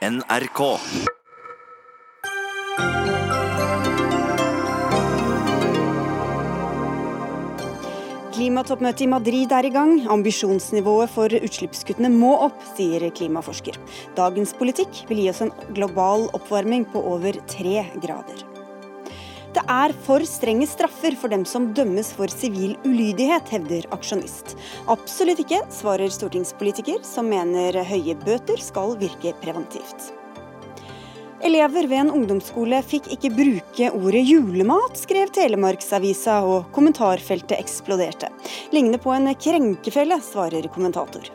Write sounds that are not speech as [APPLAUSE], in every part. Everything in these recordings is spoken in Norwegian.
NRK. Klimatoppmøtet i Madrid er i gang. Ambisjonsnivået for utslippskuttene må opp, sier klimaforsker. Dagens politikk vil gi oss en global oppvarming på over tre grader. Det er for strenge straffer for dem som dømmes for sivil ulydighet, hevder aksjonist. Absolutt ikke, svarer stortingspolitiker, som mener høye bøter skal virke preventivt. Elever ved en ungdomsskole fikk ikke bruke ordet julemat, skrev Telemarksavisa, og kommentarfeltet eksploderte. Ligner på en krenkefelle, svarer kommentator.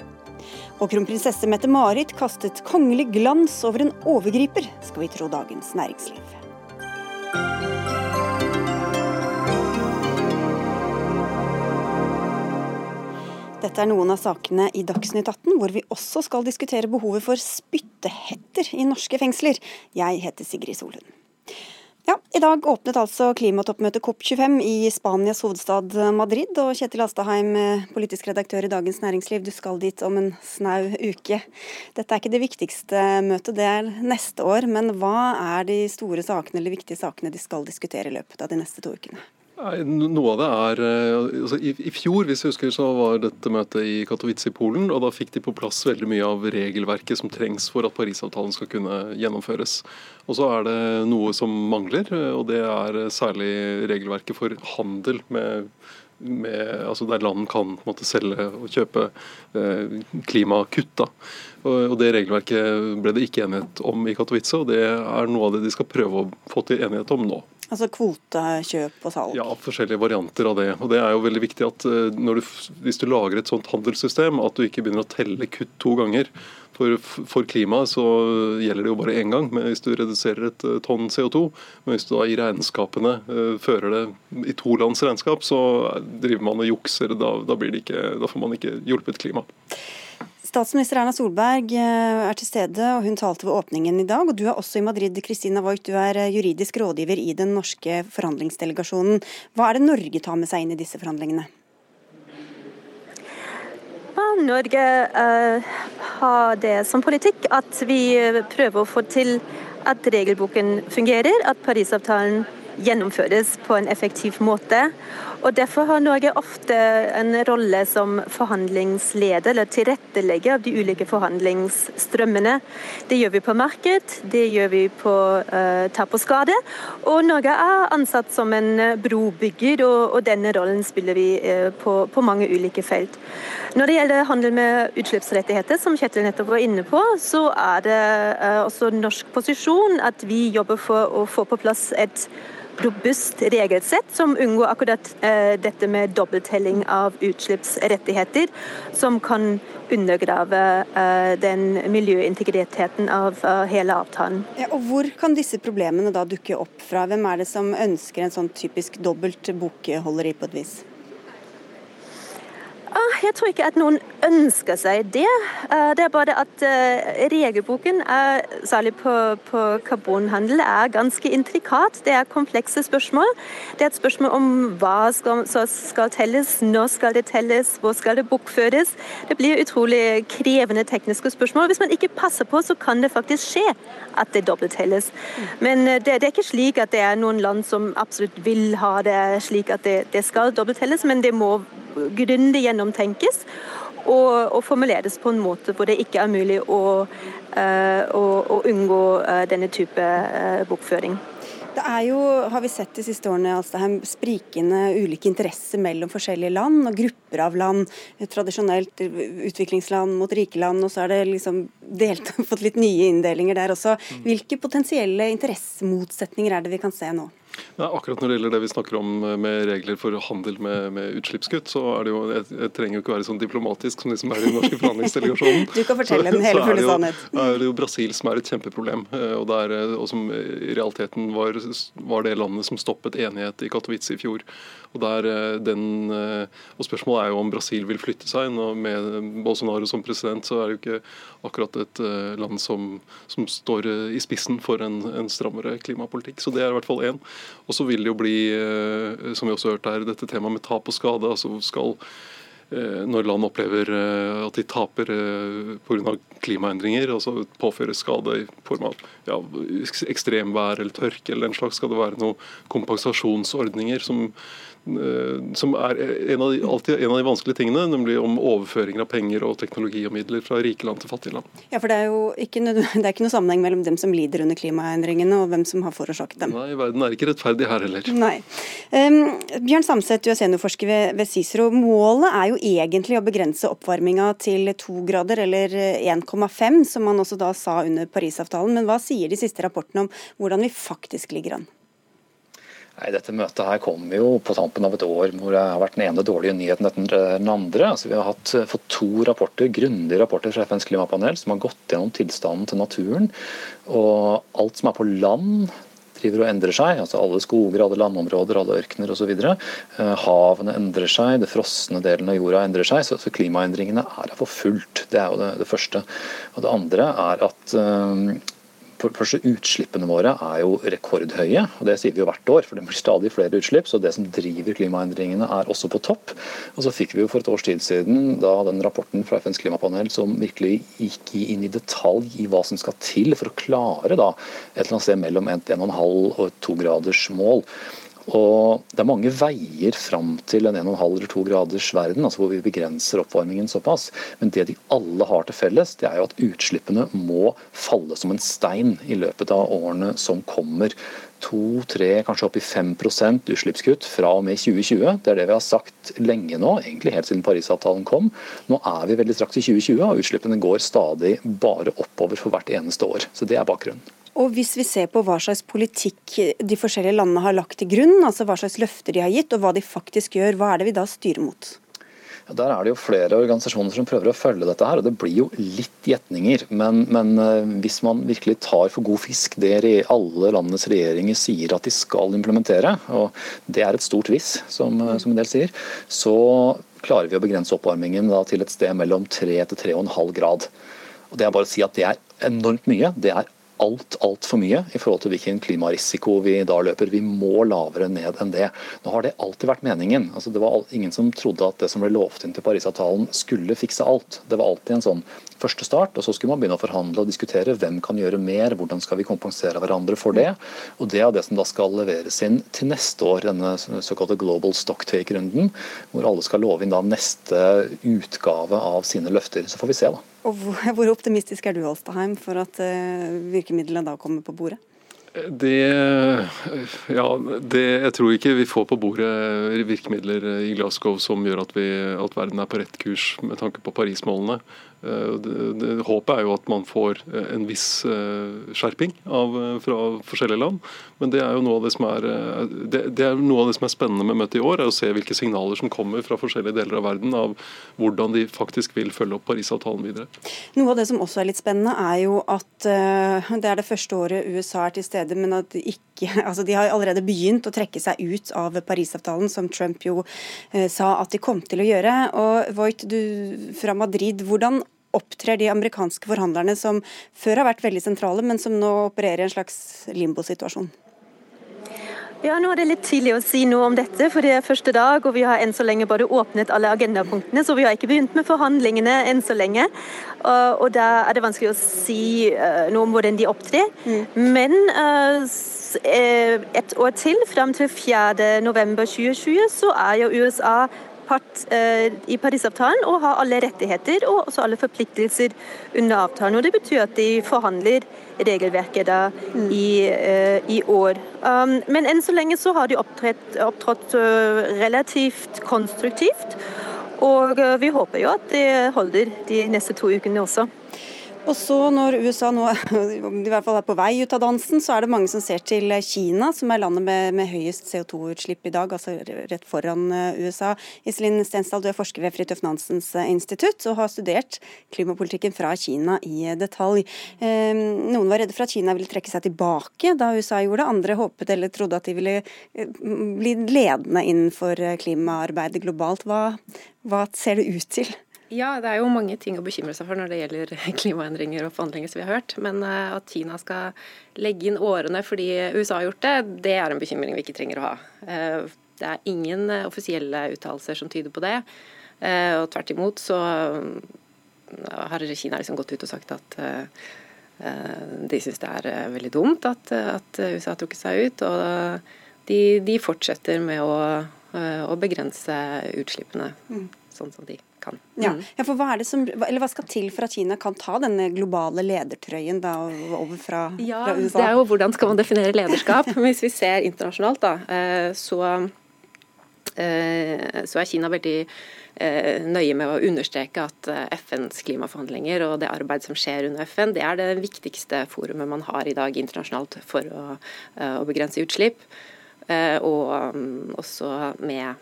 Og kronprinsesse Mette-Marit kastet kongelig glans over en overgriper, skal vi tro Dagens Næringsliv. Dette er noen av sakene i Dagsnytt 18, hvor vi også skal diskutere behovet for spyttehetter i norske fengsler. Jeg heter Sigrid Solund. Ja, I dag åpnet altså klimatoppmøtet COP25 i Spanias hovedstad Madrid. Og Kjetil Astaheim, politisk redaktør i Dagens Næringsliv, du skal dit om en snau uke. Dette er ikke det viktigste møtet, det er neste år. Men hva er de store sakene eller viktige sakene de skal diskutere i løpet av de neste to ukene? Noe av det er eh, altså i, i, fjor hvis jeg husker, så var dette møtet i Katowice i Polen. og Da fikk de på plass veldig mye av regelverket som trengs for at Parisavtalen skal kunne gjennomføres. Og Så er det noe som mangler, eh, og det er særlig regelverket for handel med med, altså der land kan måtte, selge og kjøpe eh, klimakutt. Og, og Det regelverket ble det ikke enighet om i Katowice, og det er noe av det de skal prøve å få til enighet om nå. Altså kvotekjøp og salg? Ja, forskjellige varianter av det. Og det er jo veldig viktig at eh, du, hvis du lager et sånt handelssystem, at du ikke begynner å telle kutt to ganger. For, for klimaet så gjelder det jo bare én gang hvis du reduserer et eh, tonn CO2. Men hvis du da i regnskapene uh, fører det i to lands regnskap, så driver man og jukser. Da, da, da får man ikke hjulpet klimaet. Statsminister Erna Solberg eh, er til stede, og hun talte ved åpningen i dag. Og du er også i Madrid. Kristina Voigt, du er eh, juridisk rådgiver i den norske forhandlingsdelegasjonen. Hva er det Norge tar med seg inn i disse forhandlingene? Norge uh, har det som politikk at vi prøver å få til at regelboken fungerer, at Parisavtalen gjennomføres på en effektiv måte. Og Derfor har Norge ofte en rolle som forhandlingsleder eller tilrettelegger av de ulike forhandlingsstrømmene. Det gjør vi på marked, det gjør vi på uh, tap og skade. Og Norge er ansatt som en brobygger, og, og denne rollen spiller vi uh, på, på, mange ulike felt. Når det gjelder handel med utslippsrettigheter, som Kjetil nettopp var inne på, så er det uh, også norsk posisjon at vi jobber for å få på plass et robust regelsett som unngår akkurat eh, dette med dobbelttelling av utslippsrettigheter, som kan undergrave eh, den miljøintegriteten av uh, hele avtalen. Ja, og Hvor kan disse problemene da dukke opp fra? Hvem er det som ønsker en sånn typisk dobbelt bokholderi på et vis? Ah, jeg tror ikke at noen ønsker seg det. Eh, det er bare at eh, regelboken, er, særlig på, på, karbonhandel, er ganske intrikat. Det er komplekse spørsmål. Det er et spørsmål om hva skal, skal telles, når skal det telles, hvor skal det bokføres. Det blir utrolig krevende tekniske spørsmål. Hvis man ikke passer på, så kan det faktisk skje at det dobbelttelles. Men eh, det, det, er ikke slik at det er noen land som absolutt vil ha det slik at det, det skal dobbelttelles, men det må grundig gjennomtenkes og, og, formuleres på en måte hvor det ikke er mulig å, uh, å, å unngå uh, denne type uh, bokføring. Det er jo, har vi sett de siste årene, altså, sprikende ulike interesser mellom forskjellige land og grupper av land. Tradisjonelt utviklingsland mot rike land, og så er det liksom delt, [LAUGHS] fått litt nye inndelinger der også. Mm. Hvilke potensielle interessemotsetninger er det vi kan se nå? Ja, akkurat når det gjelder det vi snakker om eh, med regler for handel med, med utslippskutt, så er det jo, jeg, jeg, trenger jo ikke være sånn diplomatisk som de som er i den norske forhandlingsdelegasjonen. [LAUGHS] du kan fortelle den hele fulle sannhet. Så er det jo Brasil som er et kjempeproblem, eh, og, der, eh, og som i realiteten var, var, det landet som stoppet enighet i Katowice i fjor. Og, der, den, og Spørsmålet er jo om Brasil vil flytte seg. og Med Bolsonaro som president, så er det jo ikke akkurat et land som, som står i spissen for en, en strammere klimapolitikk. Så det er i hvert fall én. Og så vil det jo bli, eh, som vi også har hørt her, dette temaet med tap og skade. altså skal når land opplever at de taper pga. klimaendringer, altså påføres skade i form av ja, ekstremvær eller tørke eller den slags, skal det være noen kompensasjonsordninger som Eh, som er en av, de, alltid en av de vanskelige tingene, nemlig om overføringer av penger og teknologi og midler fra rike land til fattige land. Ja, for Det er jo ikke, [LAUGHS] det er ikke noe sammenheng mellom dem som lider under klimaendringene og hvem som har forårsaket dem. Nei, verden er ikke rettferdig her heller. Nei. Um, Bjørn Samset, du er seniorforsker ved, ved Cicero. Målet er jo egentlig å begrense oppvarminga til to grader, eller 1,5, som man også da sa under Parisavtalen. Men hva sier de siste rapportene om hvordan vi faktisk ligger an? Nei, Dette møtet her kom jo på tampen av et år hvor det har vært den ene dårlige nyheten etter den andre. Altså, vi har hatt, eh, fått to rapporter, grundige rapporter fra FNs klimapanel som har gått gjennom tilstanden til naturen. Og alt som er på land driver og endrer seg. altså Alle skoger, alle landområder, alle ørkener osv. Eh, havene endrer seg, det frosne delen av jorda endrer seg. Så, så klimaendringene er her for fullt. Det er jo det, det, første. Og Det andre er at eh, Utslippene våre er jo rekordhøye, og det sier vi jo hvert år. For det blir stadig flere utslipp, så det som driver klimaendringene er også på topp. Og så fikk vi jo for et års tid siden da den rapporten fra FNs klimapanel som virkelig gikk inn i detalj i hva som skal til for å klare da et eller annet sted mellom 1,5 og 2 graders mål. Og Det er mange veier fram til en 1,5 eller 2 graders verden, altså hvor vi begrenser oppvarmingen såpass. Men det de alle har til felles, det er jo at utslippene må falle som en stein i løpet av årene som kommer. 2-3, kanskje opp i 5 utslippskutt fra og med 2020. Det er det vi har sagt lenge nå, egentlig helt siden Parisavtalen kom. Nå er vi veldig straks i 2020, og utslippene går stadig bare oppover for hvert eneste år. Så det er bakgrunnen. Og Hvis vi ser på hva slags politikk de forskjellige landene har lagt til grunn, altså hva slags løfter de har gitt og hva de faktisk gjør, hva er det vi da styrer mot? Ja, der er det jo flere organisasjoner som prøver å følge dette her, og det blir jo litt gjetninger. Men, men eh, hvis man virkelig tar for god fisk det alle landets regjeringer sier at de skal implementere, og det er et stort hvis, som, eh, som en del sier, så klarer vi å begrense oppvarmingen til et sted mellom 3 til 3,5 grad. Og Det er bare å si at det er enormt mye. Det er alt altfor mye i forhold til hvilken klimarisiko vi da løper. Vi må lavere ned enn det. Nå har det alltid vært meningen. Altså, det var ingen som trodde at det som ble lovt inn til Parisavtalen skulle fikse alt. Det var alltid en sånn første start, og så skulle man begynne å forhandle og diskutere hvem kan gjøre mer, hvordan skal vi kompensere hverandre for det. Og Det er det som da skal leveres inn til neste år, denne såkalte global stocktake-runden, hvor alle skal love inn da neste utgave av sine løfter. Så får vi se, da. Og [LAUGHS] Hvor optimistisk er du Alstaheim, for at uh, virkemidlene da kommer på bordet? Det, ja, det, jeg tror ikke vi får på bordet virkemidler i Glasgow som gjør at, vi, at verden er på rett kurs med tanke på Paris-målene. Eh, håpet er jo at man får eh, en viss eh, skjerping av, fra forskjellige land. Men det er jo noe av det som er, det, det er noe av det som er spennende med møtet i år, er å se hvilke signaler som kommer fra forskjellige deler av verden av hvordan de faktisk vil følge opp Parisavtalen videre. Noe av det som også er litt spennende, er jo at det er det første året USA er til stede, men at de ikke [LAUGHS] altså De har allerede begynt å trekke seg ut av Parisavtalen, som Trump jo sa at de kom til å gjøre. Og Voigt, du fra Madrid, hvordan opptrer de amerikanske forhandlerne som før har vært veldig sentrale, men som nå opererer i en slags limbosituasjon? Ja, nå er det litt tidlig å si noe om dette, for det er første dag, og vi har enn så lenge bare åpnet alle agendapunktene, så vi har ikke begynt med forhandlingene enn så lenge. Og da er det vanskelig å si eh, noe om hvordan de opptrer. Mm. Men uh, et år til, fram til 4.11.2020, så er jo USA part eh, i Parisavtalen og har alle rettigheter og også alle forpliktelser under avtalen. og Det betyr at de forhandler regelverket da mm. i, eh, i, år. Um, men enn så lenge så har de opptrådt, opptrådt uh, relativt konstruktivt. Og vi håper jo at det holder de neste to ukene også. Og så Når USA nå [LAUGHS] i hvert fall er på vei ut av dansen, så er det mange som ser til Kina, som er landet med, med høyest CO2-utslipp i dag, altså rett foran eh, USA. Iselin Stensdal, du er forsker ved Fridtjof Nansens eh, institutt og har studert klimapolitikken fra Kina i detalj. Ehm, noen var redde for at Kina ville trekke seg tilbake da USA gjorde det. Andre håpet eller trodde at de ville eh, bli ledende innenfor klimaarbeidet globalt. Hva, hva ser det ut til? Ja, det er jo mange ting å bekymre seg for når det gjelder [LAUGHS] klimaendringer og forandringer, som vi har hørt. Men eh, at Kina skal legge inn årene fordi USA har gjort det, det er en bekymring vi ikke trenger å ha. Eh, det er ingen offisielle uttalelser som tyder på det. Og tvert imot så har Kina liksom gått ut og sagt at de syns det er veldig dumt at, at USA har trukket seg ut. Og de, de fortsetter med å, å begrense utslippene mm. sånn som de kan. Ja. Mm. ja, for hva, er det som, eller hva skal til for at Kina kan ta denne globale ledertrøyen da, over fra, ja, fra USA? Det er jo hvordan skal man definere lederskap. [LAUGHS] Hvis vi ser internasjonalt, da, eh, så, eh, så er Kina veldig eh, nøye med å understreke at FNs klimaforhandlinger og det arbeid som skjer under FN, det er det viktigste forumet man har i dag internasjonalt for å, å begrense utslipp. Og mm, også med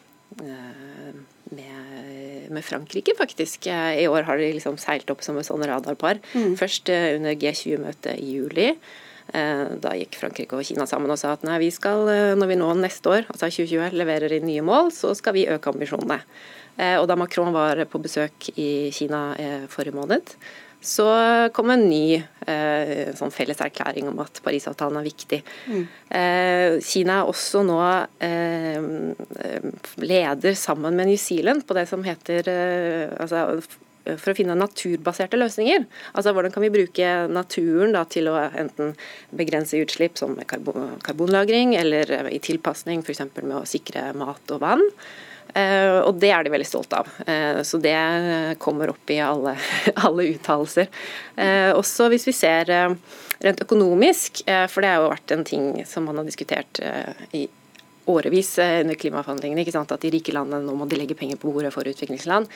med, med, Frankrike, faktisk. I år har de liksom seilt opp som et sånn radarpar. Mm. Først eh, under G20-møtet i juli. Eh, da gikk Frankrike og Kina sammen og sa at nei, vi skal, eh, når vi nå neste år, altså 2020, leverer inn nye mål, så skal vi øke ambisjonene. Og da Macron var på besøk i Kina forrige måned, så kom en ny eh, sånn felles erklæring om at Parisavtalen er viktig. Mm. Eh, Kina er også nå eh, leder sammen med New Zealand på det som heter eh, altså, for å finne naturbaserte løsninger. Altså Hvordan kan vi bruke naturen da, til å enten begrense utslipp som karbon, karbonlagring, eller i tilpasning f.eks. med å sikre mat og vann. Eh, og det er de veldig stolte av. Eh, så det kommer opp i alle, [LAUGHS] alle uttalelser. Eh, også hvis vi ser rent økonomisk, for det har jo vært en ting som man har diskutert i årevis under klimaforhandlingene, at de rike landene nå må de legge penger på bordet for utviklingsland.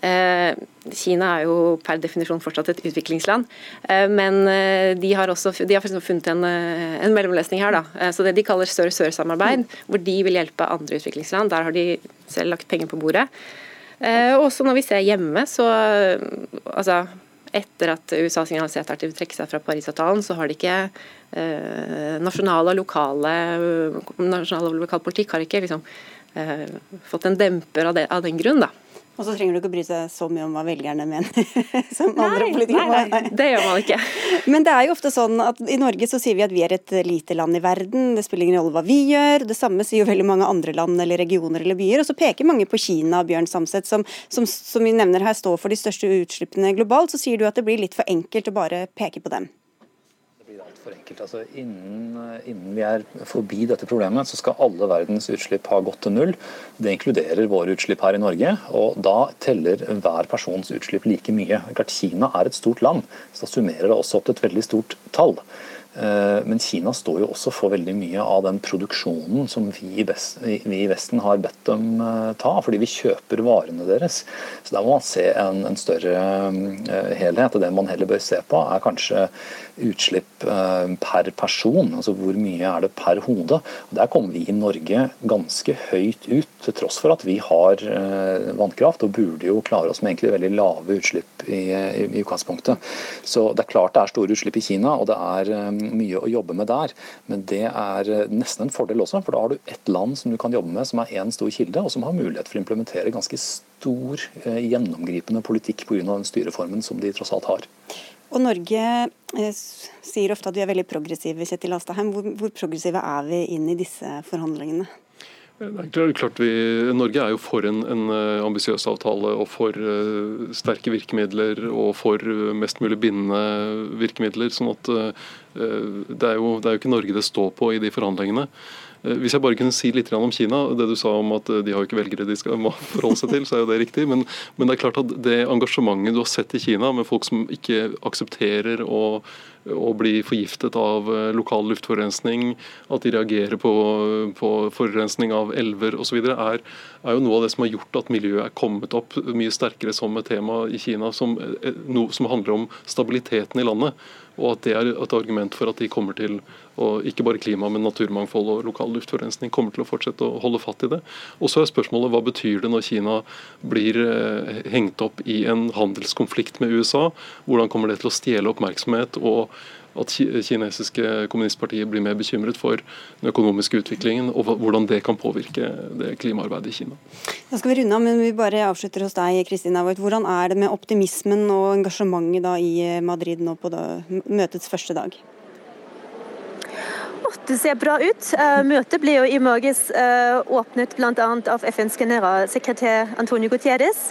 Eh, Kina er jo per definisjon fortsatt et utviklingsland, eh, men eh, de har også de har funnet en, en mellomløsning her. Da. Så Det de kaller sør-sør-samarbeid, hvor de vil hjelpe andre utviklingsland. Der har de selv lagt penger på bordet. Og også når vi ser hjemme, så altså, etter at USA signaliserte at de vil trekke seg fra Parisavtalen, så har de ikke eh, nasjonale og lokale nasjonal og lokal politikk har ikke liksom, eh, fått en demper av, det, av den grunn. da. Og så trenger du ikke bry deg så mye om hva velgerne mener, [LAUGHS] som nei, andre politikere. Nei, nei, det gjør man ikke. Men det er jo ofte sånn at i Norge så sier vi at vi er et lite land i verden, det spiller ingen rolle hva vi gjør. Det samme sier jo veldig mange andre land eller regioner eller byer. Og så peker mange på Kina, Bjørn Samset, som, som, som vi nevner her står for de største utslippene globalt. Så sier du at det blir litt for enkelt å bare peke på dem for enkelt. Altså, innen, innen, vi er forbi dette problemet, så skal alle verdens utslipp ha gått til null. Det inkluderer våre utslipp her i Norge. og Da teller hver persons utslipp like mye. Kina er et stort land, så da summerer det også opp til et veldig stort tall. Eh, men Kina står jo også for veldig mye av den produksjonen som vi i Vesten har bedt dem eh, ta, fordi vi kjøper varene deres. Så Der må man se en, større eh, helhet. og Det man heller bør se på, er kanskje utslipp per person. Altså hvor mye er det per hode. Og Der kommer vi i Norge ganske høyt ut, til tross for at vi har vannkraft og burde jo klare oss med egentlig veldig lave utslipp i, i utgangspunktet. Så det er klart det er store utslipp i Kina. og det er mye å jobbe med der. Men det er eh, nesten en fordel også, for da har du ett land som du kan jobbe med som er én stor kilde, og som har mulighet for å implementere ganske stor, eh, gjennomgripende politikk pga. den styreformen som de tross alt har. Og Norge eh, sier ofte at vi er veldig progressive, Kjetil Astaheim. Hvor, hvor progressive er vi inn i disse forhandlingene? Det er klart vi, Norge er jo for en, en eh, ambisiøs avtale og for uh, sterke virkemidler og for uh, mest mulig bindende virkemidler. sånn at uh, det, er jo, det er jo ikke Norge det står på i de forhandlingene. Eh, hvis jeg bare kunne si litt om Kina. Det du sa om at eh, de har ikke velgere de skal [LAUGHS] forholde seg til, så er jo det riktig. Men, men, det er klart at det engasjementet du har sett i Kina, med folk som ikke aksepterer å, å bli forgiftet av eh, lokal luftforurensning, at de reagerer på, på forurensning av elver osv., er, er jo noe av det som har gjort at miljøet er kommet opp mye sterkere som et tema i Kina, som, som handler om stabiliteten i landet. Og at det er et argument for at de kommer til og ikke bare klima, men naturmangfold og lokal luftforurensning kommer til å fortsette å holde fatt i det. Og så er spørsmålet hva betyr det når Kina blir eh, hengt opp i en handelskonflikt med USA? Hvordan kommer det til å stjele oppmerksomhet? og at kinesiske kommunistpartiet blir mer bekymret for den økonomiske utviklingen og hvordan det kan påvirke det klimaarbeidet i Kina. Da skal vi runde av, men vi bare avslutter hos deg, Kristin Auet. Hvordan er det med optimismen og engasjementet i Madrid nå på møtets første dag? Flott, se bra ut. Møtet ble jo i morges åpnet bl.a. av FNs generalsekretær Antonio Guterres,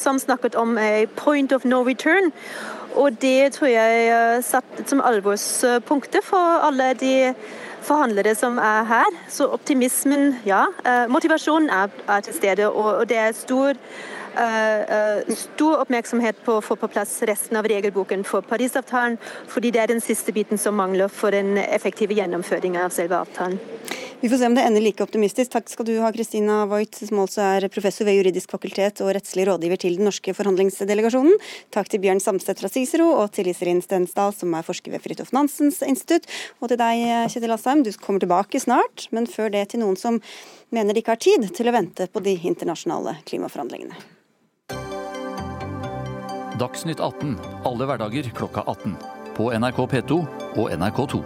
som snakket om a point of no return. Og det tror jeg satt som alvorspunktet for alle de forhandlere som er her. Så optimismen, ja. Motivasjonen er, er til stede, og, det er stor Eh, eh, stor oppmerksomhet på å få på plass resten av regelboken for Parisavtalen, fordi det er den siste biten som mangler for den effektive gjennomføringen av selve avtalen. Vi får se om det ender like optimistisk. Takk skal du ha, Kristina Voigt, som altså er professor ved juridisk fakultet og rettslig rådgiver til den norske forhandlingsdelegasjonen. Takk til Bjørn Samstedt fra Cicero og til Iselin Stensdal, som er forsker ved Fridtjof Nansens institutt. Og til deg, Kjetil Asheim, du kommer tilbake snart, men før det til noen som mener de ikke har tid til å vente på de internasjonale klimaforhandlingene. Dagsnytt 18 alle hverdager klokka 18. På NRK P2 og NRK2.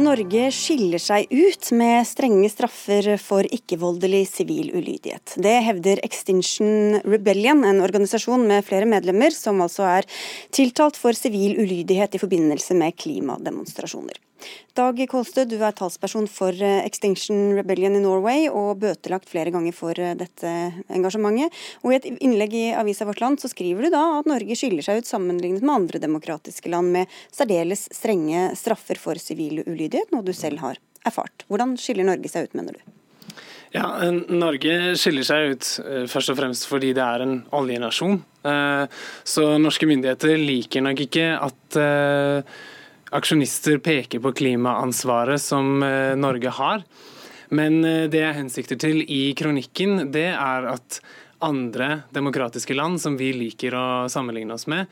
Norge skiller seg ut med strenge straffer for ikke-voldelig sivil ulydighet. Det hevder Extinction Rebellion, en organisasjon med flere medlemmer, som altså er tiltalt for sivil ulydighet i forbindelse med klimademonstrasjoner. Dag Kolstø, du er talsperson for eh, Extinction Rebellion i Norway og bøtelagt flere ganger for eh, dette engasjementet. Og I et innlegg i avisa Vårt Land så skriver du da at Norge skiller seg ut sammenlignet med andre demokratiske land med særdeles strenge straffer for sivil ulydighet, noe du selv har erfart. Hvordan skiller Norge seg ut, mener du? Ja, Norge skiller seg ut eh, først og fremst fordi det er en oljenasjon. Så norske myndigheter liker nok ikke at aksjonister peker på klimaansvaret som eh, Norge har. Men eh, det jeg hensikter til i kronikken, det er at andre demokratiske land som vi liker å sammenligne oss med,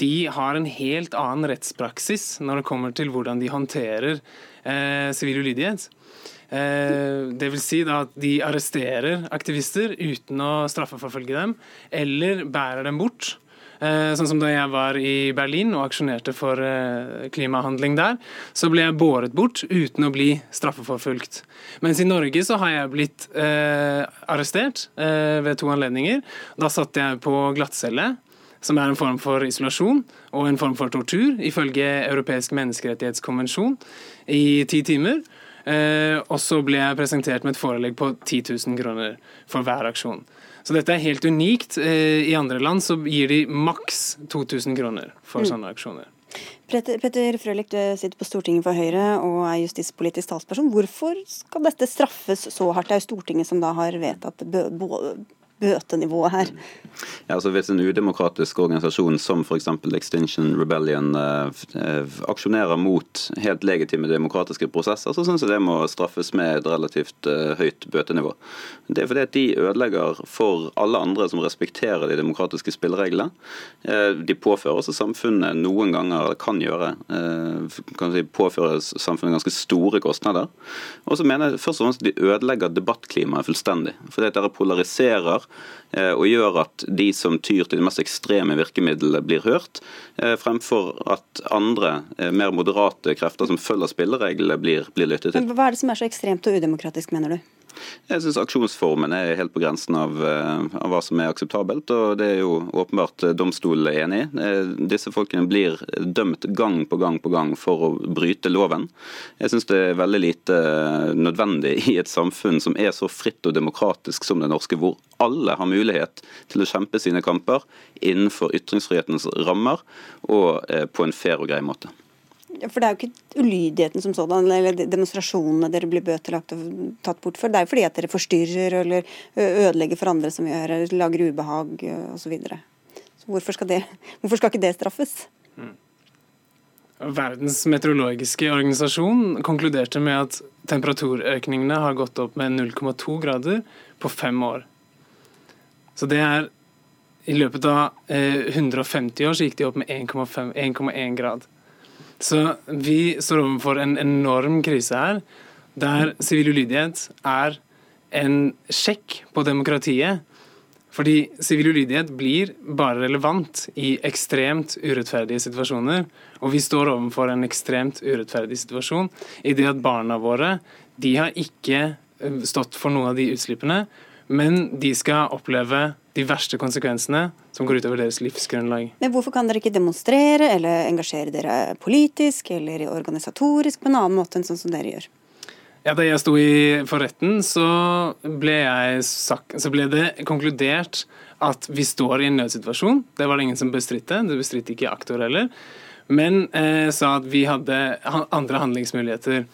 de har en helt annen rettspraksis når det kommer til hvordan de håndterer eh, sivil ulydighet. Eh, det vil si at de arresterer aktivister uten å straffeforfølge dem, eller bærer dem bort. Eh, sånn som da jeg var i Berlin og aksjonerte for eh, klimahandling der, så ble jeg båret bort uten å bli straffeforfulgt. Mens i Norge så har jeg blitt eh, arrestert eh, ved to anledninger. Da satt jeg på glattcelle som er en form for isolasjon og en form for tortur, ifølge Europeisk menneskerettighetskonvensjon, i ti timer. Eh, og så ble jeg presentert med et forelegg på 10 000 kroner for hver aksjon. Så dette er helt unikt. Eh, I andre land så gir de maks 2000 kroner for mm. sånne aksjoner. Petter, Petter Frølich, du sitter på Stortinget for Høyre og er justispolitisk talsperson. Hvorfor skal dette straffes så hardt? Det er jo Stortinget som da har vedtatt bøtenivået her? Ja, altså Hvis en udemokratisk organisasjon som f.eks. Extinction Rebellion eh, eh, aksjonerer mot helt legitime demokratiske prosesser, så syns jeg det må straffes med et relativt eh, høyt bøtenivå. Det er fordi at de ødelegger for alle andre som respekterer de demokratiske spillereglene. De påfører også samfunnet noen ganger, eller kan gjøre, kan si, påføre samfunnet ganske store kostnader. Og så mener jeg først og fremst at de ødelegger debattklimaet fullstendig. Fordi at dere polariserer og gjør at de som tyr til de mest ekstreme virkemidlene, blir hørt, eh, fremfor at andre, eh, mer moderate krefter som følger spillereglene, blir, blir lyttet til. Men Hva er det som er så ekstremt og udemokratisk, mener du? Jeg syns aksjonsformen er helt på grensen av, av, hva som er akseptabelt, og det er jo åpenbart domstolen enig i. Disse folkene blir dømt gang på gang på gang for å bryte loven. Jeg syns det er veldig lite nødvendig i et samfunn som er så fritt og demokratisk som det norske, hvor alle har mulighet til å kjempe sine kamper innenfor ytringsfrihetens rammer og eh, på en fair og grei måte. For Det er jo ikke ulydigheten som sådan, eller demonstrasjonene dere blir bøtelagt og tatt bort for. Det er jo fordi at dere forstyrrer eller ødelegger for andre som gjør, eller lager ubehag osv. Så videre. så hvorfor skal, hvorfor skal ikke det straffes? Mm. Verdens meteorologiske organisasjon konkluderte med at temperaturøkningene har gått opp med 0,2 grader på fem år. Så det er I løpet av eh, 150 år så gikk de opp med 1,1 grad. Så vi står overfor en enorm krise her, der sivil ulydighet er en sjekk på demokratiet. Fordi sivil ulydighet blir bare relevant i ekstremt urettferdige situasjoner. Og vi står overfor en ekstremt urettferdig situasjon i det at barna våre de har ikke eh, stått for noen av de utslippene, men de skal oppleve de verste konsekvensene som går utover deres livsgrunnlag. Men hvorfor kan dere ikke demonstrere eller engasjere dere politisk eller organisatorisk på en annen måte enn sånn som dere gjør? Ja, Da jeg sto i for retten, så ble, sagt, så ble det konkludert at vi står i en nødsituasjon. Det var det ingen som bestridte. Det bestridte ikke aktor heller. Men eh, sa at vi hadde andre handlingsmuligheter.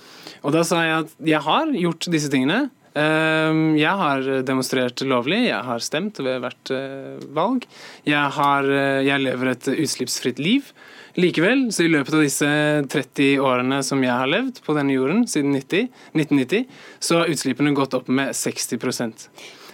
Og da sa jeg at jeg har gjort disse tingene. Ehm, jeg har demonstrert lovlig, jeg har stemt ved hvert eh, valg. Jeg, har, eh, jeg lever et utslippsfritt liv. Likevel, så i løpet av disse 30 årene som jeg har levd på denne jorden, siden 90, 1990, så har utslippene gått opp med 60%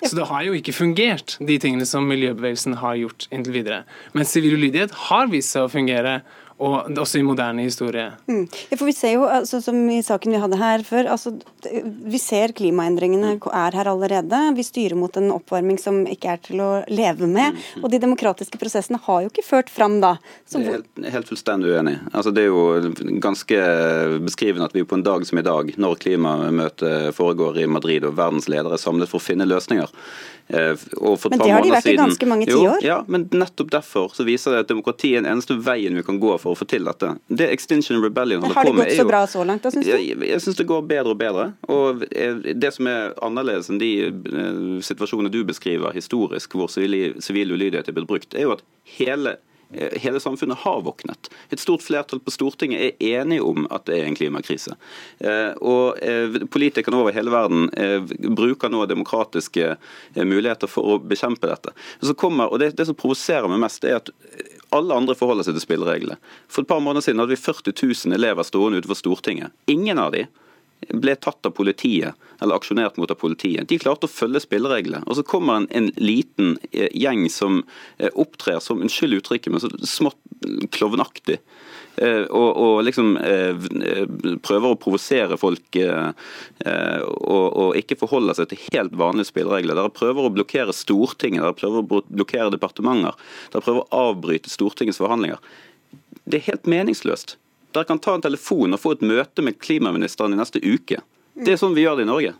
så det har jo ikke fungert, de tingene som miljøbevegelsen har gjort inntil videre. Men sivil ulydighet har vist seg å fungere og også i moderne historie. Mm. Ja, for Vi ser jo, altså, som i saken vi hadde her før, altså, vi ser klimaendringene mm. er her allerede. Vi styrer mot en oppvarming som ikke er til å leve med. Mm. Og de demokratiske prosessene har jo ikke ført fram da. Så... Er helt, helt, fullstendig uenig. Altså, det er jo ganske beskrivende at vi på en dag som i dag, når klimamøtet foregår i Madrid og verdens ledere er samlet for å finne løsninger, men det har de vært i ganske mange tiår? Ja, men nettopp derfor så viser det at demokrati er den eneste veien vi kan gå for å få til dette. Det Extinction Rebellion holder på med er jo Har det gått så bra så langt, da, syns du? Jeg, jeg syns det går bedre og bedre. Og eh, det som er annerledes enn de eh, situasjonene du beskriver historisk, hvor sivil ulydighet er blitt brukt, er jo at hele Eh, hele samfunnet har våknet. Et stort flertall på Stortinget er enige om at det er en klimakrise. Eh, og eh, Politikerne over hele verden bruker nå demokratiske muligheter for å bekjempe dette. Kommer, og det, det som provoserer meg mest, er at alle andre forholder seg til spillereglene. For et par måneder siden hadde vi 40 000 elever stående utenfor Stortinget. Ingen av de ble tatt av politiet, eller aksjonert mot av politiet. De klarte å følge spillereglene. Og så kommer en, en liten eh, gjeng som eh, opptrer som, unnskyld uttrykket, men så smått klovnaktig. Eh, og, og, liksom prøver å provosere folk og, og, ikke forholde seg til helt vanlige spilleregler. Dere prøver å blokkere Stortinget, dere prøver å blokkere departementer. Dere prøver å avbryte Stortingets forhandlinger. Det er helt meningsløst. Dere kan ta en telefon og få et møte med klimaministeren i neste uke. Det er sånn vi gjør det i Norge.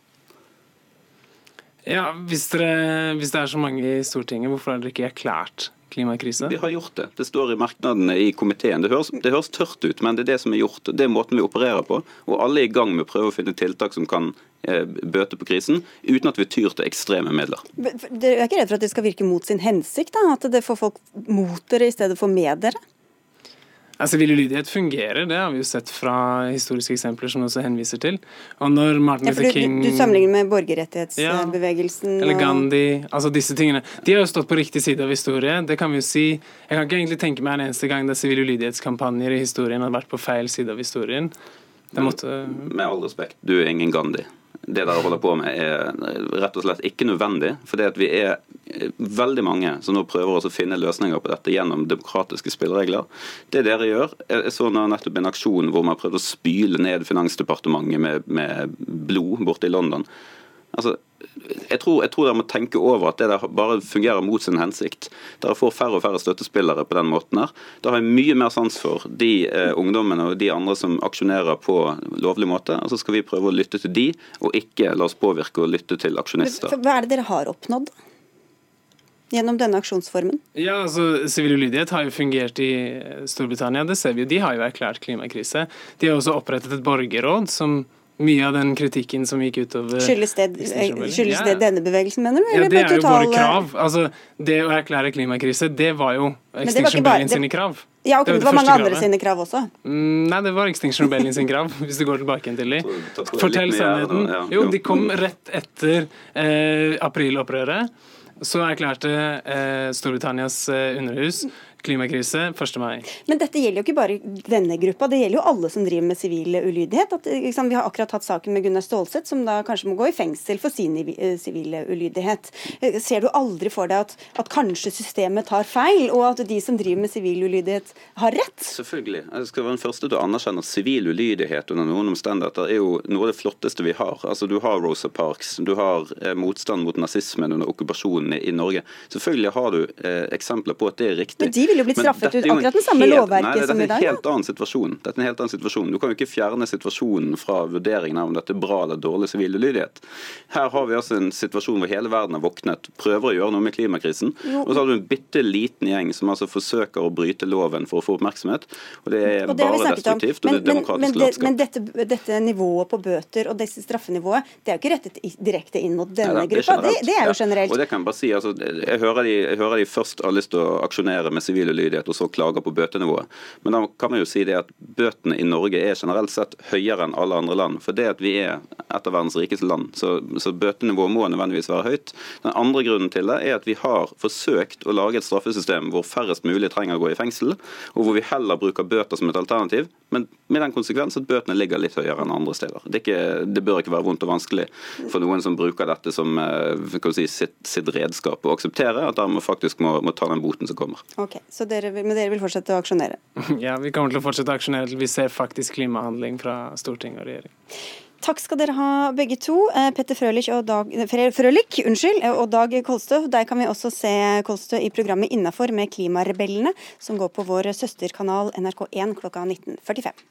Ja, hvis, dere, hvis det er så mange i Stortinget, hvorfor har dere ikke erklært klimakrise? Vi har gjort det. Det står i merknadene i komiteen. Det høres, det høres, tørt ut, men det er det som er gjort. Det er måten vi opererer på. Og alle er i gang med å prøve å finne tiltak som kan eh, bøte på krisen, uten at vi tyr til ekstreme midler. Dere er ikke redd for at det skal virke mot sin hensikt? da? At det får folk mot dere i stedet for med dere? Altså, ulydighet fungerer, det har vi jo sett fra historiske eksempler som også henviser til. Og når Martin ja, Luther King Du, du sammenligner med borgerrettighetsbevegelsen? Ja, eller Gandhi. altså disse tingene. De har jo stått på riktig side av historie. Det kan vi jo si. Jeg kan ikke egentlig tenke meg en eneste gang der sivil ulydighetskampanjer i historien har vært på feil side av historien. Måtte... Med all respekt, du er ingen Gandhi det dere holder på med, er rett og slett ikke nødvendig. For det at vi er veldig mange som nå prøver å finne løsninger på dette gjennom demokratiske spilleregler. Det dere gjør Jeg så nettopp en aksjon hvor man prøvde å spyle ned Finansdepartementet med, med blod borte i London. Altså, jeg tror, jeg tror dere må tenke over at det der bare fungerer mot sin hensikt. Dere får færre og færre støttespillere på den måten. her. Da har jeg mye mer sans for de eh, ungdommene og de andre som aksjonerer på lovlig måte. og Så skal vi prøve å lytte til de, og ikke la oss påvirke og lytte til aksjonister. Hva er det dere har oppnådd? Gjennom denne aksjonsformen? Ja, altså Sivil ulydighet har jo fungert i Storbritannia. det ser vi jo. De har jo erklært klimakrise. De har også opprettet et borgerråd som mye av den kritikken som gikk utover Skyldes det, skyldes det denne bevegelsen, mener du? Ja, det er jo våre krav. Altså, Det å erklære klimakrise, det var jo Extinction Rebellion sine krav. Ja, okay, det, det var, mange andre sine krav også? Mm, nei, det var Extinction Rebellion sin krav, [LAUGHS] hvis du går tilbake til de. Fortell sannheten. Jo, de kom rett etter eh, aprilopprøret. Så erklærte eh, Storbritannias eh, underhus klimakrise 1. mai. Men dette gjelder jo ikke bare denne gruppa, det gjelder jo alle som driver med sivil ulydighet. At, liksom, vi har akkurat hatt saken med Gunnar Stålseth, som da kanskje må gå i fengsel for sin sivile sivil ulydighet. Eh, ser du aldri for deg at, at, kanskje systemet tar feil, og at de som driver med sivil ulydighet har rett? Selvfølgelig. Jeg skal være den første til å anerkjenne at sivil ulydighet under noen omstendigheter er jo noe av det flotteste vi har. Altså, Du har Rosa Parks, du har eh, motstand mot nazismen under okkupasjonen i, i Norge. Selvfølgelig har du eh, eksempler på at det er riktig. Men de ville jo blitt straffet ut akkurat den samme lovverket som i dag. Dette er en helt annen situasjon. Dette er en helt annen situasjon. Du kan jo ikke fjerne situasjonen fra vurderingen av om dette er bra eller dårlig sivil ulydighet. Her har vi altså en situasjon hvor hele verden har våknet, prøver å gjøre noe med klimakrisen, jo. og så har du en bitte liten gjeng som altså forsøker å bryte loven for å få oppmerksomhet. og Det er og det bare destruktivt, men, og det er demokratisk men, men, men dette, dette, nivået på bøter og dette straffenivået, det er jo ikke rettet direkte inn mot denne Nei, gruppa. Det, det, er jo generelt. Ja, og det kan jeg bare si, altså, jeg hører, de, jeg hører de først har lyst til å aksjonere med sivil ulydighet, og så klager på bøtenivået. Men da kan man jo si det at bøtene i Norge er generelt sett høyere enn alle andre land. For det at vi er et av verdens rikeste land, så, så bøtenivået må nødvendigvis være høyt. Den andre grunnen til det er at vi har forsøkt å lage et straffesystem hvor færrest mulig trenger å gå i fengsel, og hvor vi heller bruker bøter som et alternativ, men med den konsekvens at bøtene ligger litt høyere enn andre steder. Det, ikke, det bør ikke være vondt og vanskelig for noen som bruker dette som eh, si, sitt, sitt, redskap, å akseptere at de faktisk må, må, ta den boten som kommer. Ok, så dere, Men dere vil fortsette å aksjonere? [LAUGHS] Ja, vi kommer til å fortsette å aksjonere til vi ser faktisk klimahandling fra storting og regjering. Takk skal dere ha begge to. Eh, Petter Frølich og Dag, Frølich, unnskyld, eh, og Dag Kolstø. Der kan vi også se Kolstø i programmet Innafor med Klimarebellene, som går på vår søsterkanal NRK1 klokka 19.45.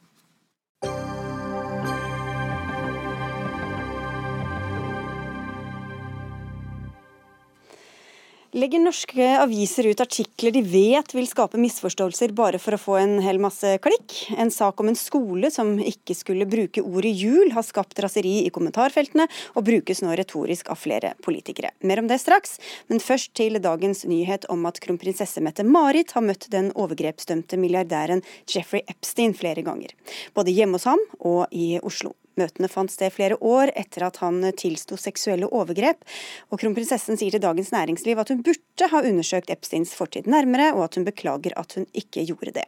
Legger norske aviser ut artikler de vet vil skape misforståelser bare for å få en hel masse klikk? En sak om en skole som ikke skulle bruke ordet jul, har skapt raseri i kommentarfeltene, og brukes nå retorisk av flere politikere. Mer om det straks, men først til dagens nyhet om at kronprinsesse Mette-Marit har møtt den overgrepsdømte milliardæren Jeffrey Epstein flere ganger. Både hjemme hos ham og i Oslo. Møtene fant sted flere år etter at han tilsto seksuelle overgrep, og kronprinsessen sier til Dagens Næringsliv at hun burde ha undersøkt Epsteins fortid nærmere, og at hun beklager at hun ikke gjorde det.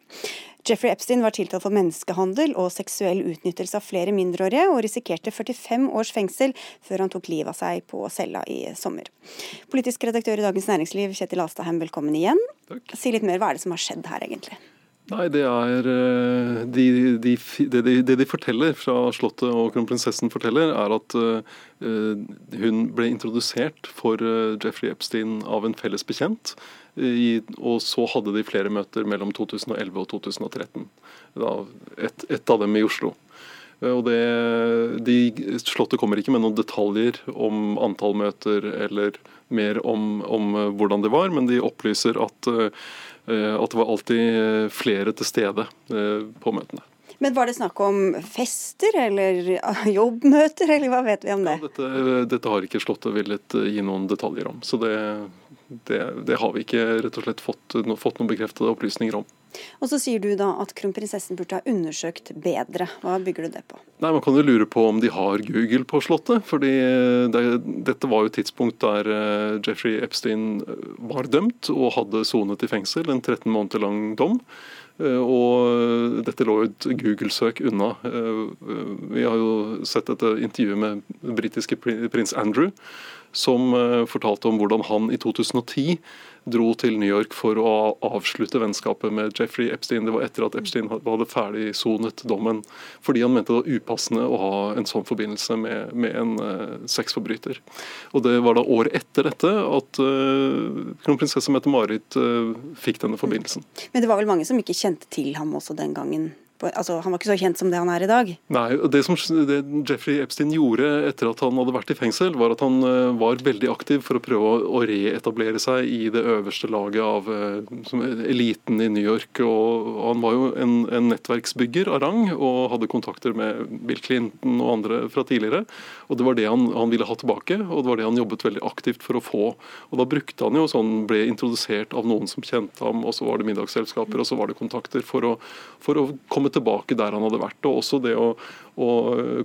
Jeffrey Epstein var tiltalt for menneskehandel og seksuell utnyttelse av flere mindreårige, og risikerte 45 års fengsel før han tok livet av seg på cella i sommer. Politisk redaktør i Dagens Næringsliv, Kjetil Astheim, velkommen igjen. Takk. Si litt mer, hva er det som har skjedd her, egentlig? Nei, det er eh, de, de, de, det, de, forteller fra Slottet og kronprinsessen forteller, er at uh, hun ble introdusert for Jeffrey Epstein av en felles bekjent. I, og så hadde de flere møter mellom 2011 og 2013. Da, et, et av dem i Oslo. Og det, de, Slottet kommer ikke med noen detaljer om antall møter eller mer om, om hvordan det var, men de opplyser at Eh, at det var alltid eh, flere til stede eh, på møtene. Men Var det snakk om fester eller jobbmøter, eller hva vet vi om det? Ja, dette, dette, har ikke Slottet villet gi noen detaljer om. Så det, det, det har vi ikke rett og slett fått, fått noen bekreftede opplysninger om. Og så sier du da at kronprinsessen burde ha undersøkt bedre. Hva bygger du det på? Nei, Man kan jo lure på om de har Google på Slottet. fordi det, Dette var jo et tidspunkt der eh, Jeffrey Epstein eh, var dømt og hadde sonet i fengsel, en 13 måneder lang dom. Eh, og dette lå jo et Google-søk unna. Vi har jo sett et intervju med britiske prins Andrew, som fortalte om hvordan han i 2010 dro til New York for å avslutte vennskapet med Jeffrey Epstein. Det var etter at Epstein hadde ferdigsonet dommen, fordi han mente det var upassende å ha en sånn forbindelse med, med en uh, sexforbryter. Og Det var da året etter dette at uh, kronprinsesse Mette-Marit uh, fikk denne forbindelsen. Men det var vel mange som ikke kjente til ham også den gangen? Altså, Han var ikke så kjent som det han er i dag? Nei, det som det Jeffrey Epstein gjorde etter at han hadde vært i fengsel, var at han uh, var veldig aktiv for å prøve å, reetablere seg i det øverste laget av uh, eliten i New York. og Han var jo en, en, nettverksbygger av rang og hadde kontakter med Bill Clinton og andre fra tidligere. og Det var det han, han, ville ha tilbake, og det var det han jobbet veldig aktivt for å få. og Da brukte han jo sånn, ble introdusert av noen som kjente ham, og så var det middagsselskaper og så var det kontakter for å, for å komme tilbake der han hadde vært. Og også det å, å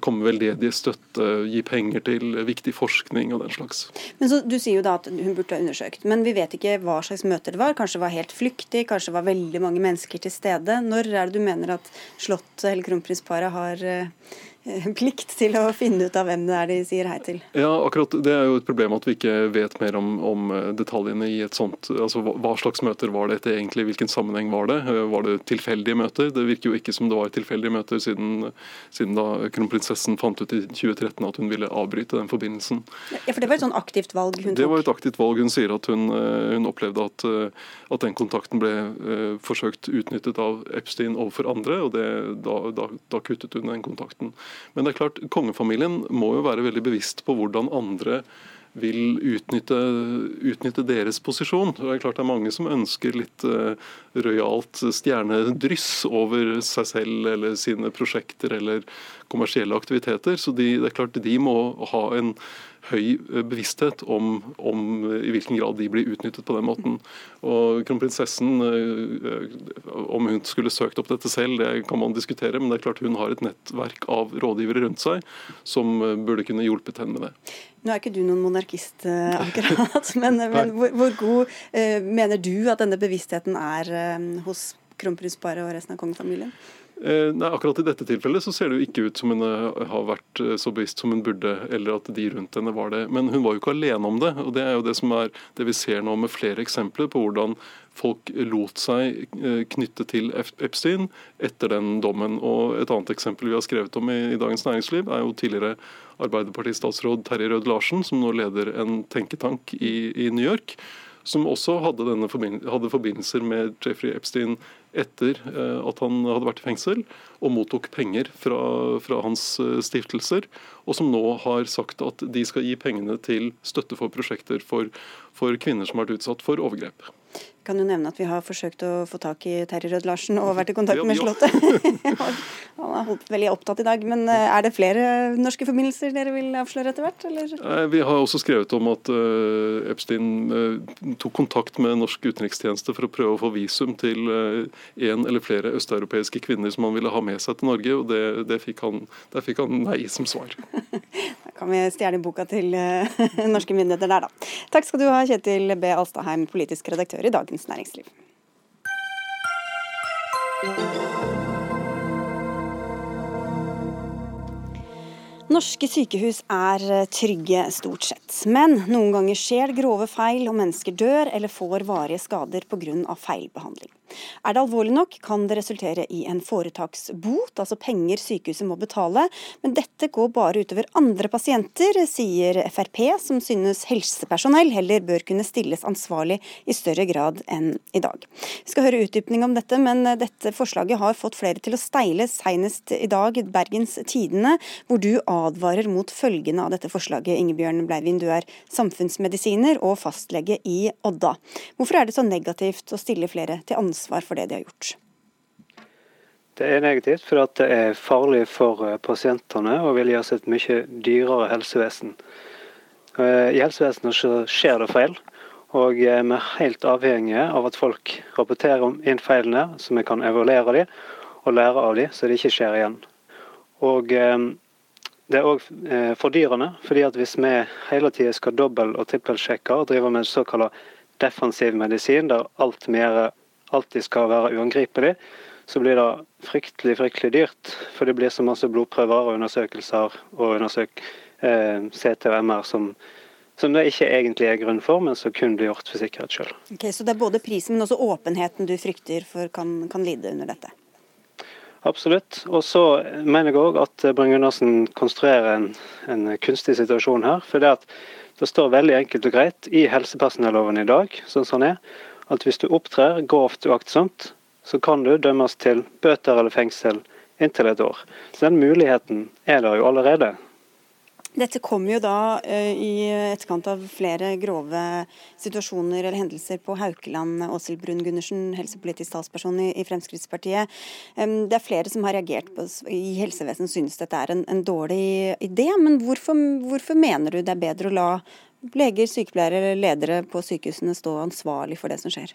komme med veldedig støtte, gi penger til viktig forskning og den slags. Men så, Du sier jo da at hun burde ha undersøkt, men vi vet ikke hva slags møter det var. Kanskje det var helt flyktig, kanskje det var veldig mange mennesker til stede. Når er det du mener at Slottet eller kronprinsparet har eh, [LAUGHS] plikt til å finne ut av hvem det er de sier hei til. Ja, akkurat Det er jo et problem at vi ikke vet mer om, om eh, detaljene i et sånt altså Hva slags møter var dette egentlig, hvilken sammenheng var det? Eh, var det tilfeldige møter? Det virker jo ikke som det var tilfeldige møter, siden, siden da kronprinsessen fant ut i 2013 at hun ville avbryte den forbindelsen. Ja, For det var et sånn aktivt valg hun tok? Det var et aktivt valg. Hun sier at hun, hun opplevde at, at, den kontakten ble forsøkt utnyttet av Epstein overfor andre, og det, da, da, da kuttet hun den kontakten. Men det er klart, kongefamilien må jo være veldig bevisst på hvordan andre vil utnytte, utnytte, deres posisjon. Det er klart det er mange som ønsker litt uh, rojalt stjernedryss over seg selv eller sine prosjekter eller kommersielle aktiviteter. Så de, det er klart de må ha en høy eh, bevissthet om, om, i hvilken grad de blir utnyttet på den måten. Og Kronprinsessen, eh, om hun skulle søkt opp dette selv, det kan man diskutere, men det er klart hun har et nettverk av rådgivere rundt seg som eh, burde kunne hjulpet henne med det. Nå er ikke du noen monarkist, akkurat, [LAUGHS] men, men hvor, hvor, god eh, mener du at denne bevisstheten er eh, hos kronprinsparet og resten av kongefamilien? Eh, nei, akkurat I dette tilfellet så ser det jo ikke ut som hun eh, har vært eh, så bevisst som hun burde, eller at de rundt henne var det. Men hun var jo ikke alene om det. og Det er jo det som er det vi ser nå med flere eksempler på hvordan folk lot seg knytte til Epstein etter den dommen. Og Et annet eksempel vi har skrevet om i, i Dagens Næringsliv, er jo tidligere Arbeiderpartistatsråd Terje Rød Larsen, som nå leder en tenketank i, i New York som også hadde, hadde, forbindelser med Jeffrey Epstein etter eh, at han hadde vært i fengsel, og mottok penger fra, fra, hans eh, stiftelser, og som nå har sagt at de skal gi pengene til støtte for prosjekter for, for kvinner som har vært utsatt for overgrep kan jo nevne at vi har forsøkt å få tak i Terje Rød-Larsen og vært i kontakt med Slottet. [LAUGHS] Han er veldig opptatt i dag. Men eh, er det flere norske forbindelser dere vil avsløre etter hvert? Eller? Vi har også skrevet om at eh, Epstein eh, tok kontakt med norsk utenrikstjeneste for å prøve å få visum til en eller flere østeuropeiske kvinner som han ville ha med seg til Norge, og det, det fikk han, der fikk han nei som svar. [LAUGHS] Kan vi stjele boka til [LAUGHS] norske myndigheter der, da. Takk skal du ha, Kjetil B. Alstaheim, politisk redaktør i Dagens Næringsliv. Norske sykehus er trygge stort sett, men noen ganger skjer grove feil og mennesker dør eller får varige skader pga. feilbehandling. Er det alvorlig nok, kan det resultere i en foretaksbot, altså penger sykehuset må betale. Men dette går bare utover andre pasienter, sier Frp, som synes helsepersonell heller bør kunne stilles ansvarlig i større grad enn i dag. Vi skal høre utdypning om dette, men dette forslaget har fått flere til å steile, senest i dag Bergens Tidende, hvor du advarer mot følgene av dette forslaget. Ingebjørn Bleivin, du er samfunnsmedisiner og fastlege i Odda. Hvorfor er det så negativt å stille flere til ansvar? Ansvar for det de har gjort? Det er negativt fordi det er farlig for eh, pasientene og vil gi oss et mye dyrere helsevesen. Eh, I helsevesenet skjer det feil, og vi er helt avhengige av at folk rapporterer inn feilene, så vi kan evaluere dem og lære av dem, så det ikke skjer igjen. Og eh, det er òg fordyrende, fordi at hvis vi hele tida skal dobbel- og trippelsjekke og drive med såkalt defensiv medisin, der alt vi gjør alltid skal være uangripelig, så blir det fryktelig fryktelig dyrt. For det blir så masse blodprøver og undersøkelser og undersøk, eh, CT og MR som, som det ikke egentlig er grunn for, men som kun blir gjort for sikkerhet sjøl. Okay, så det er både prisen, men også åpenheten du frykter for kan, kan lide under dette? Absolutt. Og så mener jeg òg at Brun-Gundersen konstruerer en, en, kunstig situasjon her. For det, det står veldig enkelt og greit i helsepersonelloven i dag, sånn som den er, at hvis du opptrer grovt uaktsomt, så kan du dømmes til bøter eller fengsel inntil et år. Så den muligheten er der jo allerede. Dette kom jo da uh, i etterkant av flere grove situasjoner eller hendelser på Haukeland. Åshild Brun-Gundersen, helsepolitisk talsperson i, Fremskrittspartiet. Det er flere som har reagert på, i helsevesenet synes dette er en, en dårlig idé. Men hvorfor, hvorfor mener du det er bedre å la leger, sykepleiere eller ledere på sykehusene stå ansvarlig for det som skjer?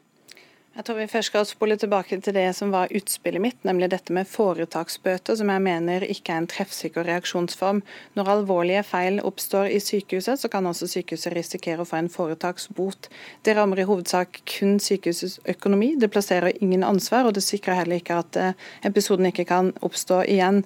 Jeg tror vi først skal spole tilbake til det som var utspillet mitt, nemlig dette med foretaksbøter, som jeg mener ikke er en treffsikker reaksjonsform. Når alvorlige feil oppstår i sykehuset, så kan også sykehuset risikere å få en foretaksbot. Det rammer i hovedsak kun sykehusets økonomi, det plasserer ingen ansvar, og det sikrer heller ikke at eh, episoden ikke kan oppstå igjen.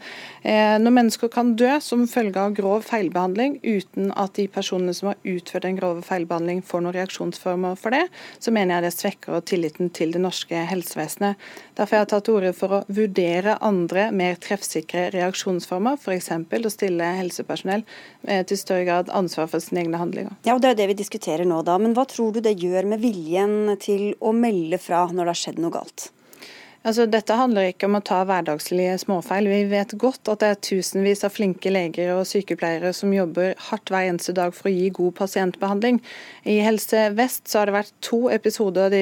Eh, når mennesker kan dø som følge av grov feilbehandling uten at de personene som har utført en grove feilbehandling får noen reaksjonsformer for det, så mener jeg det svekker tilliten til det norske helsevesenet. Derfor har jeg tatt til orde for å vurdere andre, mer treffsikre reaksjonsformer, f.eks. å stille helsepersonell eh, til større grad ansvar for sine egne handlinger. Ja, og Det er det vi diskuterer nå, da. Men hva tror du det gjør med viljen til å melde fra når det har skjedd noe galt? Altså, dette handler ikke om å ta hverdagslige småfeil. Vi vet godt at det er tusenvis av flinke leger og sykepleiere som jobber hardt hver eneste dag for å gi god pasientbehandling. I Helse Vest så har det vært to episoder de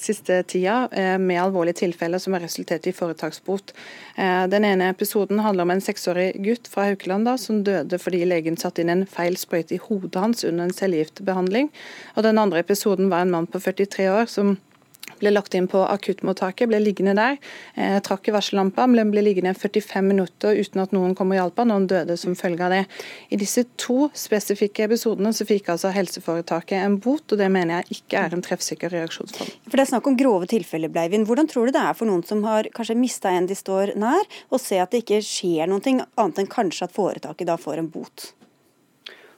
siste tida eh, med alvorlige tilfeller som har resultert i foretaksbot. Eh, den ene episoden handler om en seksårig gutt fra Haukeland da, som døde fordi legen satte inn en feil sprøyte i hodet hans under en cellegiftbehandling. Og den andre episoden var en mann på 43 år som ble lagt inn på akuttmottaket, ble liggende der. Eh, trakk i varsellampa, men ble liggende 45 minutter uten at noen kom og hjalp ham. Noen døde som følge av det. I disse to spesifikke episodene så fikk altså helseforetaket en bot, og det mener jeg ikke er en treffsikker reaksjonsform. For Det er snakk om grove tilfeller, Bleivind. Hvordan tror du det er for noen som har kanskje mista en de står nær, å se at det ikke skjer noe annet enn kanskje at foretaket da får en bot?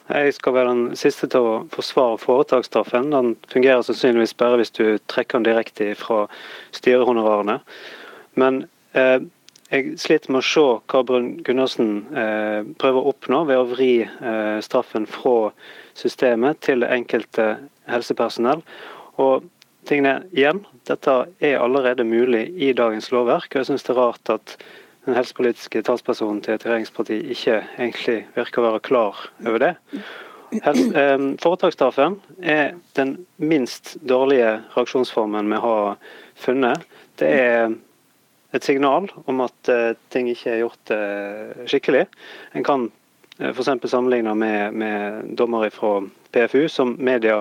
Jeg skal være den siste til å forsvare foretaksstraffen. Den fungerer sannsynligvis bare hvis du trekker den direkte fra styrehonorarene. Men eh, jeg sliter med å se hva Brun Gundersen eh, prøver å oppnå ved å vri eh, straffen fra systemet til det enkelte helsepersonell. Og tingene igjen, dette er allerede mulig i dagens lovverk. og jeg synes det er rart at den helsepolitiske talspersonen til et regjeringsparti ikke egentlig virker å være klar over det. Foretaksstraffen er den minst dårlige reaksjonsformen vi har funnet. Det er et signal om at eh, ting ikke er gjort eh, skikkelig. En kan uh, f.eks. sammenligne med, med dommer fra PFU, som media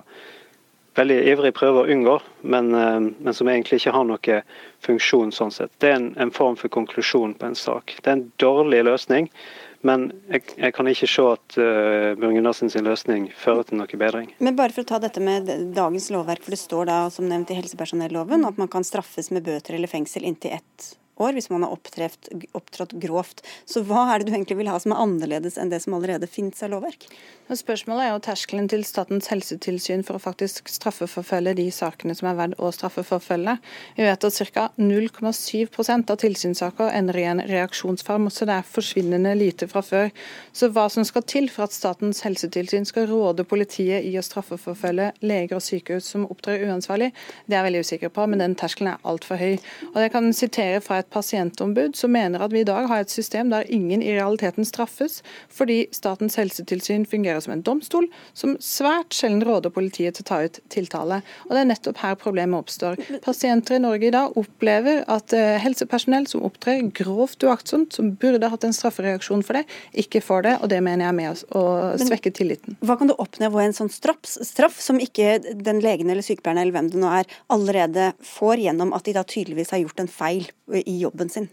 veldig ivrig prøver å unngå, men, eh, men, som egentlig ikke har noe funksjon sånn sett. Det er en, en form for konklusjon på en sak. Det er en dårlig løsning, men jeg, jeg kan ikke se at uh, eh, Bjørn sin løsning fører til noe bedring. Men bare for å ta dette med dagens lovverk, for det står da som nevnt i helsepersonelloven at man kan straffes med bøter eller fengsel inntil ett år hvis man har opptreft, opptrådt grovt. Så hva er det du egentlig vil ha som er annerledes enn det som allerede finnes av lovverk? Spørsmålet er jo terskelen til Statens helsetilsyn for å faktisk straffeforfølge de sakene som er verdt å straffeforfølge. Vi vet at ca. 0,7% av tilsynssaker ender i en reaksjonsform, så det er forsvinnende lite fra før. Så hva som skal til for at Statens helsetilsyn skal råde politiet i å straffeforfølge leger og sykehus som opptrer uansvarlig, det er jeg veldig usikker på, men den terskelen er altfor høy. Og Jeg kan sitere fra et pasientombud som mener at vi i dag har et system der ingen i realiteten straffes, fordi Statens helsetilsyn fungerer som en domstol, som svært sjelden råder politiet til å ta ut tiltale. Og Det er nettopp her problemet oppstår. Pasienter i Norge i dag opplever at eh, helsepersonell som opptrer grovt uaktsomt, som burde hatt en straffereaksjon for det, ikke får det. og Det mener jeg er med å svekke tilliten. Hva kan du oppnå ved en sånn straff, straff som ikke den legen eller sykepleieren eller hvem det nå er, allerede får gjennom at de da tydeligvis har gjort en feil i jobben sin?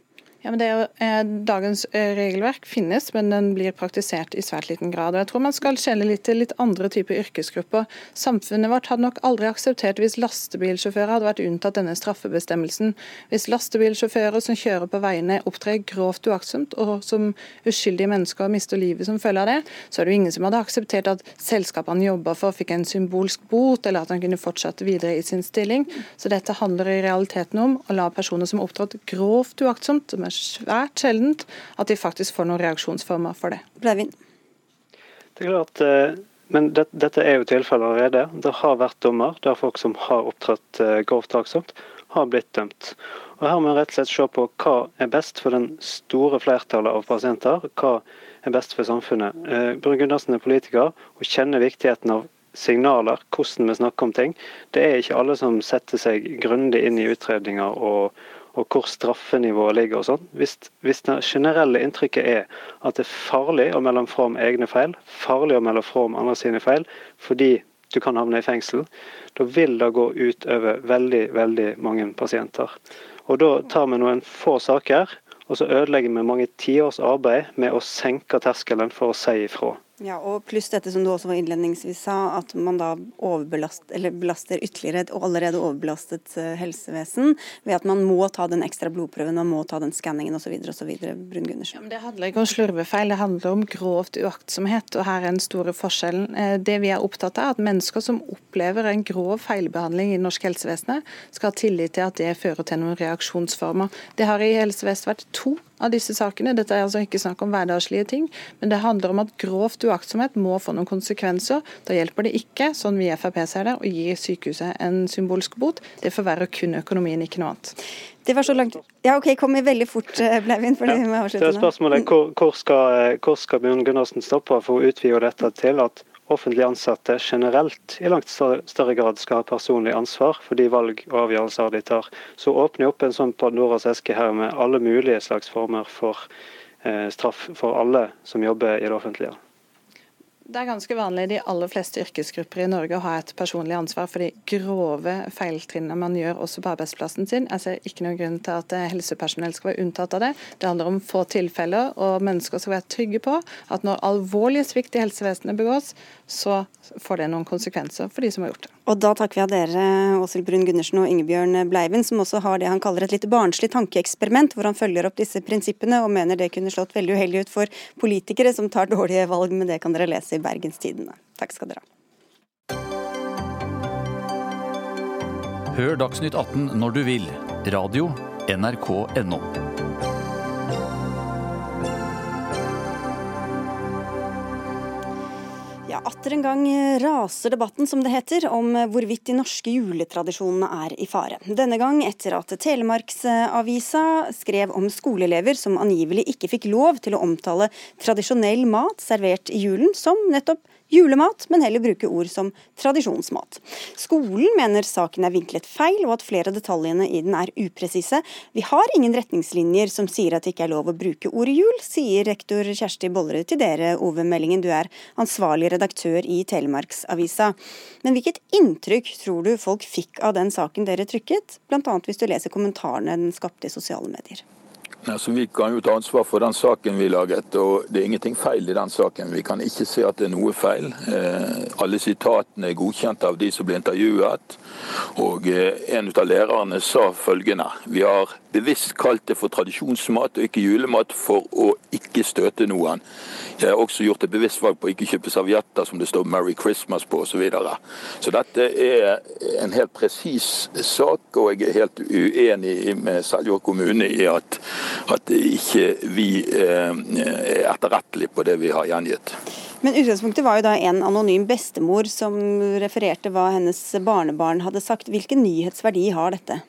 Ja, men det er jo, eh, Dagens eh, regelverk finnes, men den blir praktisert i svært liten grad. og Jeg tror man skal skjelle litt til litt andre typer yrkesgrupper. Samfunnet vårt hadde nok aldri akseptert hvis lastebilsjåfører hadde vært unntatt denne straffebestemmelsen. Hvis lastebilsjåfører som kjører på veiene opptrer grovt uaktsomt, og som uskyldige mennesker mister livet som følge av det, så er det jo ingen som hadde akseptert at selskapene jobba for fikk en symbolsk bot, eller at han kunne fortsette videre i sin stilling. Så dette handler i realiteten om å la personer som opptrådte grovt uaktsomt, som er svært sjeldent at de faktisk får noen reaksjonsformer for det. Breivind? Det er klart, eh, men det, dette er jo tilfellet allerede. Det har vært dommer der folk som har opptrådt eh, grovt aktsomt, har blitt dømt. Og Her må vi rett og slett se på hva er best for den store flertallet av pasienter. Hva er best for samfunnet. Eh, Brun Gundersen er politiker og kjenner viktigheten av signaler, hvordan vi snakker om ting. Det er ikke alle som setter seg grundig inn i utredninger og, og hvor straffenivået ligger og sånn. Hvis, hvis, det generelle inntrykket er at det er farlig å melde fra om egne feil, farlig å melde fra om andre sine feil, fordi du kan havne i fengsel, da vil det gå ut over veldig, veldig mange pasienter. Og da tar vi noen få saker, og så ødelegger vi mange tiårs arbeid med å senke terskelen for å si ifra. Ja, og Pluss dette som du også var innledningsvis sa, at man da belaster ytterligere et allerede overbelastet eh, helsevesen ved at man må ta den ekstra blodprøven, man må ta den skanningen osv. Ja, det handler ikke om slurvefeil, det handler om grovt uaktsomhet. og Her er den store forskjellen. Eh, det vi er opptatt av, er at mennesker som opplever en grov feilbehandling i norsk helsevesen, skal ha tillit til at det fører til noen reaksjonsformer. Det har i helsevesenet vært to av disse sakene. Dette er altså ikke snakk om hverdagslige ting, men det handler om at grovt uaktsomhet må få noen konsekvenser. Da hjelper det ikke, sånn vi i Frp ser det, å gi sykehuset en symbolsk bot. Det forverrer kun økonomien, ikke noe annet. Det var så langt Ja, OK, kom veldig fort, Blevin. for for ja, vi må avslutte nå. Spørsmålet hvor, hvor skal, hvor skal Bjørn Gundersen stoppe for å utvide dette til at offentlig ansatte generelt i langt større grad skal ha personlig ansvar for de valg og avgjørelser de tar. Så åpner jeg opp en sånn Pandoras eske her med alle mulige slags former for eh, straff for alle som jobber i det offentlige. Det er ganske vanlig i de aller fleste yrkesgrupper i Norge å ha et personlig ansvar for de grove feiltrinnene man gjør også på arbeidsplassen sin. Jeg ser ikke noen grunn til at helsepersonell skal være unntatt av det. Det handler om få tilfeller, og mennesker skal være trygge på at når alvorlig svikt i helsevesenet begås, så får det noen konsekvenser for de som har gjort det. Og da takker vi av dere, Åshild Brun Gundersen og Ingebjørn Bleiven, som også har det han kaller et litt barnslig tankeeksperiment, hvor han følger opp disse prinsippene og mener det kunne slått veldig uheldig ut for politikere som tar dårlige valg, men det kan dere lese i Bergenstidene. Takk skal dere ha. Hør Dagsnytt 18 når du vil. Radio NRK.no. Atter en gang raser debatten, som det heter, om hvorvidt de norske juletradisjonene er i fare. Denne gang etter at Telemarksavisa skrev om skoleelever som angivelig ikke fikk lov til å omtale tradisjonell mat servert i julen som nettopp julemat, men heller bruke ord som tradisjonsmat. Skolen mener saken er vinklet feil, og at flere av detaljene i den er upresise. Vi har ingen retningslinjer som sier at det ikke er lov å bruke ordet jul, sier rektor Kjersti Bollerud til dere, Ove Meldingen. Du er ansvarlig redaktør i Telemarksavisa. Men hvilket inntrykk tror du folk fikk av den saken dere trykket, bl.a. hvis du leser kommentarene den skapte i sosiale medier? Altså, vi kan jo ta ansvar for den saken vi laget, og det er ingenting feil i den saken. Vi kan ikke se at det er noe feil. Eh, alle sitatene er godkjent av de som ble intervjuet. Og eh, en av lærerne sa følgende Vi har bevisst kalt det for tradisjonsmat og ikke julemat for å ikke støte noen. Jeg har også gjort et bevisst valg på å ikke kjøpe servietter som det står 'Merry Christmas' på osv. Så, videre. så dette er en helt presis sak, og jeg er helt uenig med Seljord kommune i at, at ikke vi eh, er etterrettelige på det vi har gjengitt. Men utgangspunktet var jo da en anonym bestemor som refererte hva hennes barnebarn hadde sagt. Hvilken nyhetsverdi har dette?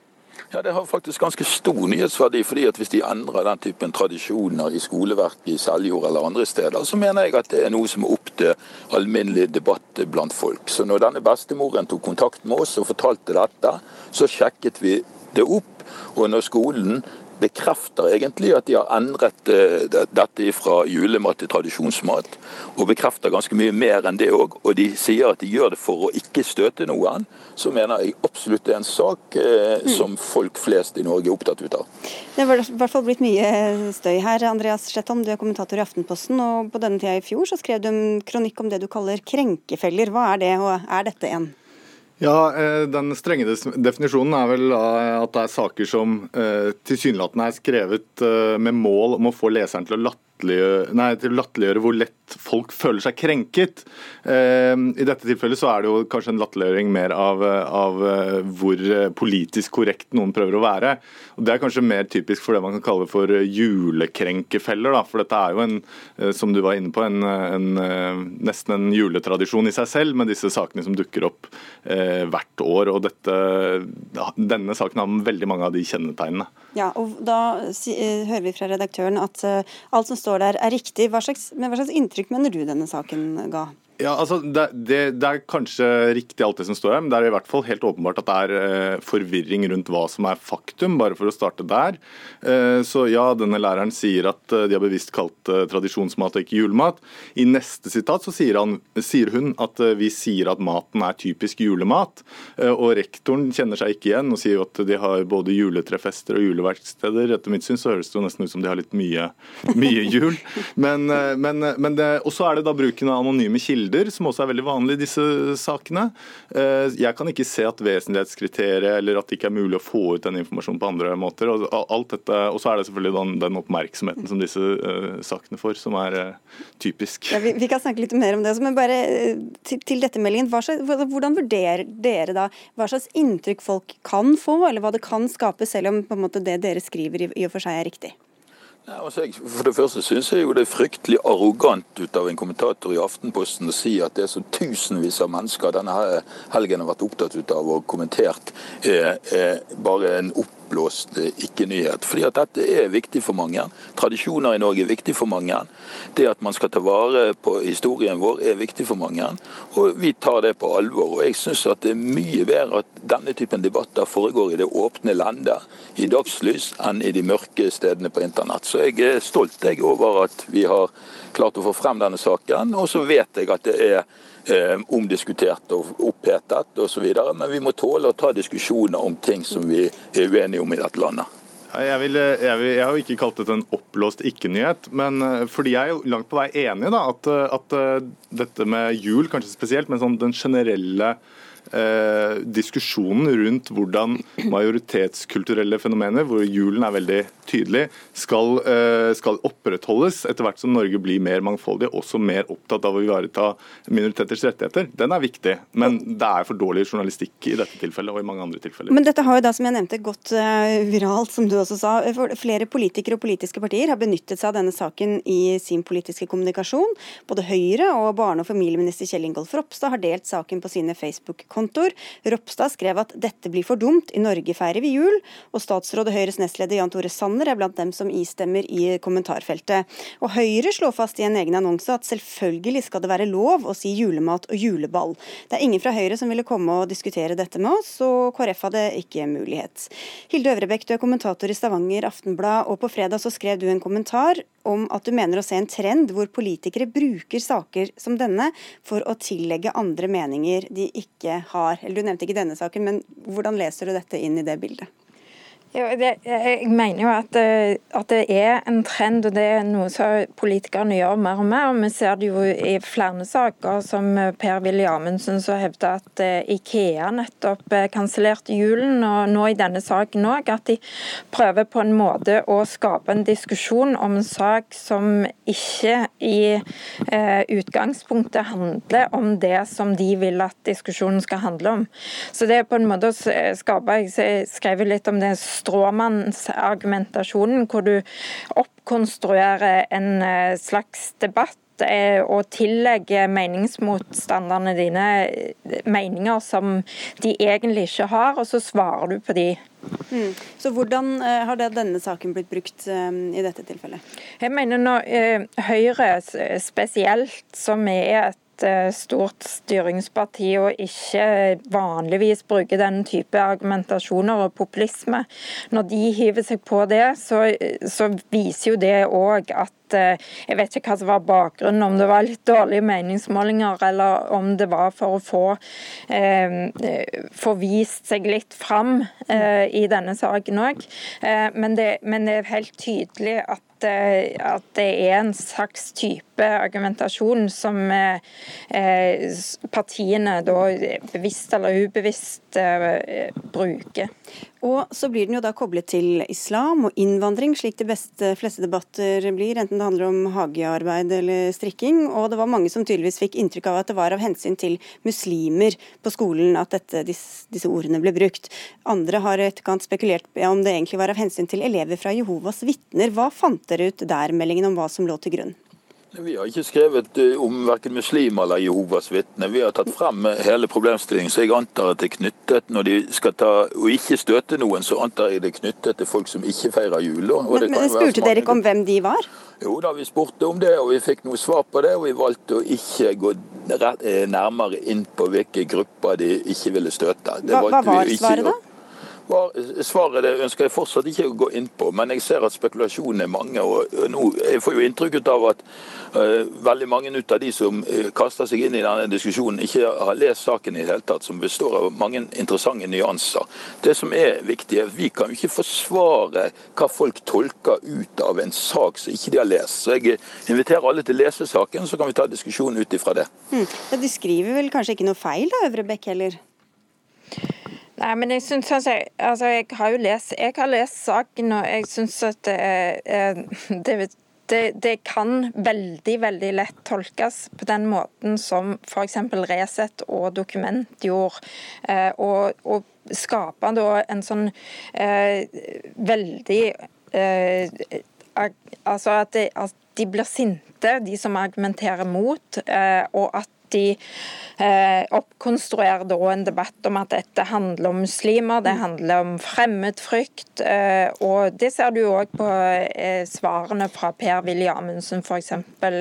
Ja, Det har faktisk ganske stor nyhetsverdi. fordi at Hvis de endrer den typen tradisjoner i skoleverket i Seljord eller andre steder, så mener jeg at det er noe som er opp til alminnelig debatt blant folk. Så når denne bestemoren tok kontakt med oss og fortalte dette, så sjekket vi det opp. Og når skolen bekrefter egentlig at de har endret eh, dette fra julemat til tradisjonsmat. Og bekrefter ganske mye mer enn det òg. Og de sier at de gjør det for å ikke støte noen. Så mener jeg absolutt det er en sak eh, mm. som folk flest i Norge er opptatt ut av. Det har i hvert fall blitt mye støy her. Andreas Slettom, du er kommentator i Aftenposten. og På denne tida i fjor så skrev du en kronikk om det du kaller krenkefeller. Hva er det, og er dette en? Ja, eh, Den strenge definisjonen er vel at det er saker som eh, tilsynelatende er skrevet eh, med mål om å få leseren til å latterliggjøre hvor lett folk føler seg krenket. Eh, I dette tilfellet så er det jo kanskje en latterliggjøring mer av, av, eh, hvor politisk korrekt noen prøver å være. Og Det er kanskje mer typisk for det man kan kalle for julekrenkefeller. Da. For dette er jo en, eh, som du var inne på, en, en, eh, nesten en juletradisjon i seg selv, med disse sakene som dukker opp eh, hvert år. Og dette, denne saken har veldig mange av de kjennetegnene. Ja, og Da hører vi fra redaktøren at alt som står der er riktig. Hva slags, hva slags inntrykk mener du denne saken ga? Ja, altså det, det, det, er kanskje riktig alt det som står her, men det er i hvert fall helt åpenbart at det er eh, forvirring rundt hva som er faktum, bare for å starte der. Eh, så ja, denne læreren sier at eh, de har bevisst kalt tradisjonsmat og ikke julemat. I neste sitat så sier, han, sier hun at vi sier at maten er typisk julemat. Og rektoren kjenner seg ikke igjen og sier at de har både juletrefester og juleverksteder. Etter mitt syn så høres det jo nesten ut som de har litt mye, mye jul. Men, men, men det, og så er det da bruken av anonyme kilder kilder, som også er veldig vanlig i disse sakene. Eh, jeg kan ikke se at vesentlighetskriteriet eller at det ikke er mulig å få ut den informasjonen på andre måter. Og, dette, og så er det selvfølgelig den, den oppmerksomheten som disse uh, sakene får, som er uh, typisk. Ja, vi, vi, kan snakke litt mer om det, men bare til, til dette meldingen. Slags, hvordan vurderer dere da hva slags inntrykk folk kan få, eller hva det kan skape, selv om måte, det dere skriver i, i og for seg er riktig? Altså, for det første syns jeg jo det er fryktelig arrogant ut av en kommentator i Aftenposten å si at det så tusenvis av mennesker denne helgen har vært opptatt av og kommentert, er, er bare en opp oppblåst ikke-nyhet. Fordi at dette er viktig for mange. Tradisjoner i Norge er viktig for mange. Det at man skal ta vare på historien vår er viktig for mange. Og vi tar det på alvor. Og jeg syns at det er mye bedre at denne typen debatter foregår i det åpne landet, i dagslys, enn i de mørke stedene på internett. Så jeg er stolt jeg, over at vi har klart å få frem denne saken. Og så vet jeg at det er eh, omdiskutert og opphetet osv. Men vi må tåle å ta diskusjoner om ting som vi er uenige om i dette landet. Jeg, vil, jeg, vil, jeg, har jo ikke kalt dette en oppblåst ikke-nyhet, men eh, fordi jeg er jo langt på vei enig da, at, at eh, dette med jul, kanskje spesielt, men sånn den generelle eh, diskusjonen rundt hvordan majoritetskulturelle fenomener, hvor julen er veldig tydelig, skal, eh, skal, opprettholdes etter hvert som Norge blir mer mangfoldig, også mer opptatt av å ivareta minoriteters rettigheter. Den er viktig, men det er for dårlig journalistikk i dette tilfellet og i mange andre tilfeller. Men dette har jo da, som jeg nevnte, gått uh, viralt, som du også sa. Flere politikere og politiske partier har benyttet seg av denne saken i sin politiske kommunikasjon. Både Høyre og barne- og familieminister Kjell Ingolf Ropstad har delt saken på sine Facebook-kontoer kontor. Ropstad skrev at dette blir for dumt, i Norge feirer vi jul. Og statsråd og Høyres nestleder Jan Tore Sanner er blant dem som istemmer i kommentarfeltet. Og Høyre slår fast i en egen annonse at selvfølgelig skal det være lov å si julemat og juleball. Det er ingen fra Høyre som ville komme og diskutere dette med oss, og KrF hadde ikke mulighet. Hilde Øvrebekk, du er kommentator i Stavanger Aftenblad, og på fredag så skrev du en kommentar om at du mener å se en trend hvor politikere bruker saker som denne for å tillegge andre meninger de ikke har. Eller Du nevnte ikke denne saken, men hvordan leser du dette inn i det bildet? Ja, det, jeg mener jo at, eh, at, det er en trend, og det er noe som politikerne gjør mer og mer. Vi ser det jo i flere saker, som Per-Willy Amundsen som hevder at eh, Ikea nettopp eh, kansellerte julen, og nå i denne saken òg, at de prøver på en måte å skape en diskusjon om en sak som ikke i eh, utgangspunktet handler om det som de vil at diskusjonen skal handle om. Så det er på en måte å skape Jeg skrev litt om det stråmannsargumentasjonen, hvor du oppkonstruerer en eh, slags debatt eh, og tillegger meningsmotstanderne dine eh, meninger som de egentlig ikke har, og så svarer du på de. Mm. Så Hvordan har det, denne saken blitt brukt um, i dette tilfellet? Jeg mener når uh, Høyre spesielt, som er et Eh, stort styringsparti og ikke vanligvis bruker den type argumentasjoner og populisme. Når de hiver seg på det, så, så viser jo det òg at eh, jeg vet ikke hva som var bakgrunnen, om det var litt dårlige meningsmålinger eller om det var for å få, eh, få vist seg litt fram eh, i denne saken òg. Eh, men, men, det er helt tydelig at Eh, at, det er en slags type argumentasjon som eh, partiene da bevisst eller ubevisst eh, bruker. Og så blir den jo da koblet til islam og innvandring, slik de beste, fleste debatter blir, enten det handler om hagearbeid eller strikking. Og det var mange som tydeligvis fikk inntrykk av at det var av hensyn til muslimer på skolen at dette, disse, disse, ordene ble brukt. Andre har etterkant spekulert om det egentlig var av hensyn til elever fra Jehovas vitner. Hva fant dere ut der, meldingen om hva som lå til grunn? Vi har ikke skrevet eh, om verken muslimer eller Jehovas vitner. Vi har tatt frem eh, hele problemstillingen, så jeg antar at det er knyttet når de skal ta og ikke støte noen, så antar jeg det er knyttet til folk som ikke feirer jul. Men, men Spurte dere ikke om hvem de var? Jo da, vi spurte om det, og vi fikk noe svar på det. Og vi valgte å ikke gå eh, nærmere inn på hvilke grupper de ikke ville støte. Hva, hva var svaret da? Svaret det ønsker jeg fortsatt ikke å gå inn på, men jeg ser at spekulasjonene er mange. og nå, Jeg får jo inntrykk av at veldig mange ut av de som uh, kaster seg inn i denne diskusjonen, ikke har lest saken i det hele tatt, som består av mange interessante nyanser. Det som er viktig, er at vi kan jo ikke forsvare hva folk tolker ut av en sak som ikke de har lest. Så jeg inviterer alle til å lese saken, så kan vi ta diskusjonen ut ifra det. Hmm. Ja, de skriver vel kanskje ikke noe feil da, Øvrebekk heller? Nei, men jeg synes altså, altså, jeg har jo lest, jeg har lest saken, og jeg syns at [LAUGHS] det, det, det, det, kan veldig veldig lett tolkes på den måten som f.eks. Resett og Dokument gjorde. Eh, og, og skape en sånn eh, veldig eh, Altså at, at, de blir sinte, de som argumenterer mot, eh, og at de eh, oppkonstruerer da en debatt om at dette handler om muslimer, det handler om fremmedfrykt. Eh, og Det ser du òg på eh, svarene fra Per-Willy Amundsen f.eks.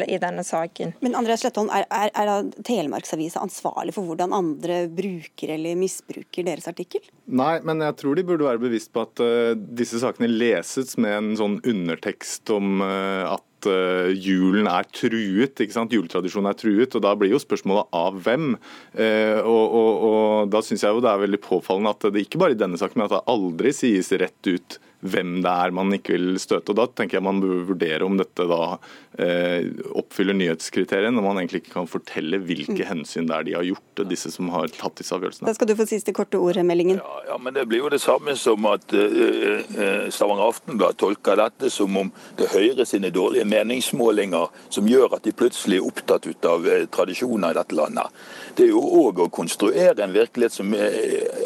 i denne saken. Men Andreas Slettholm, er, er, er Telemarksavisa ansvarlig for hvordan andre bruker eller misbruker deres artikkel? Nei, men jeg tror de burde være bevisst på at uh, disse sakene leses med en sånn undertekst om uh, at at uh, julen er truet. ikke sant? Juletradisjonen er truet. og Da blir jo spørsmålet av hvem. Uh, og, og, og, Da syns jeg jo det er veldig påfallende at det ikke bare i denne saken, men at det aldri sies rett ut hvem det er man ikke vil støte. og Da tenker jeg man bør vurdere om dette da eh, oppfyller nyhetskriteriene, når man egentlig ikke kan fortelle hvilke mm. hensyn det er de har gjort, disse som har tatt disse avgjørelsene. Da skal du få siste korte ord, Meldingen. Ja, ja, men Det blir jo det samme som at uh, Stavanger Aftenblad tolker dette som om det er Høyre sine dårlige meningsmålinger som gjør at de plutselig er opptatt ut av uh, tradisjoner i dette landet. Det er jo òg å konstruere en virkelighet som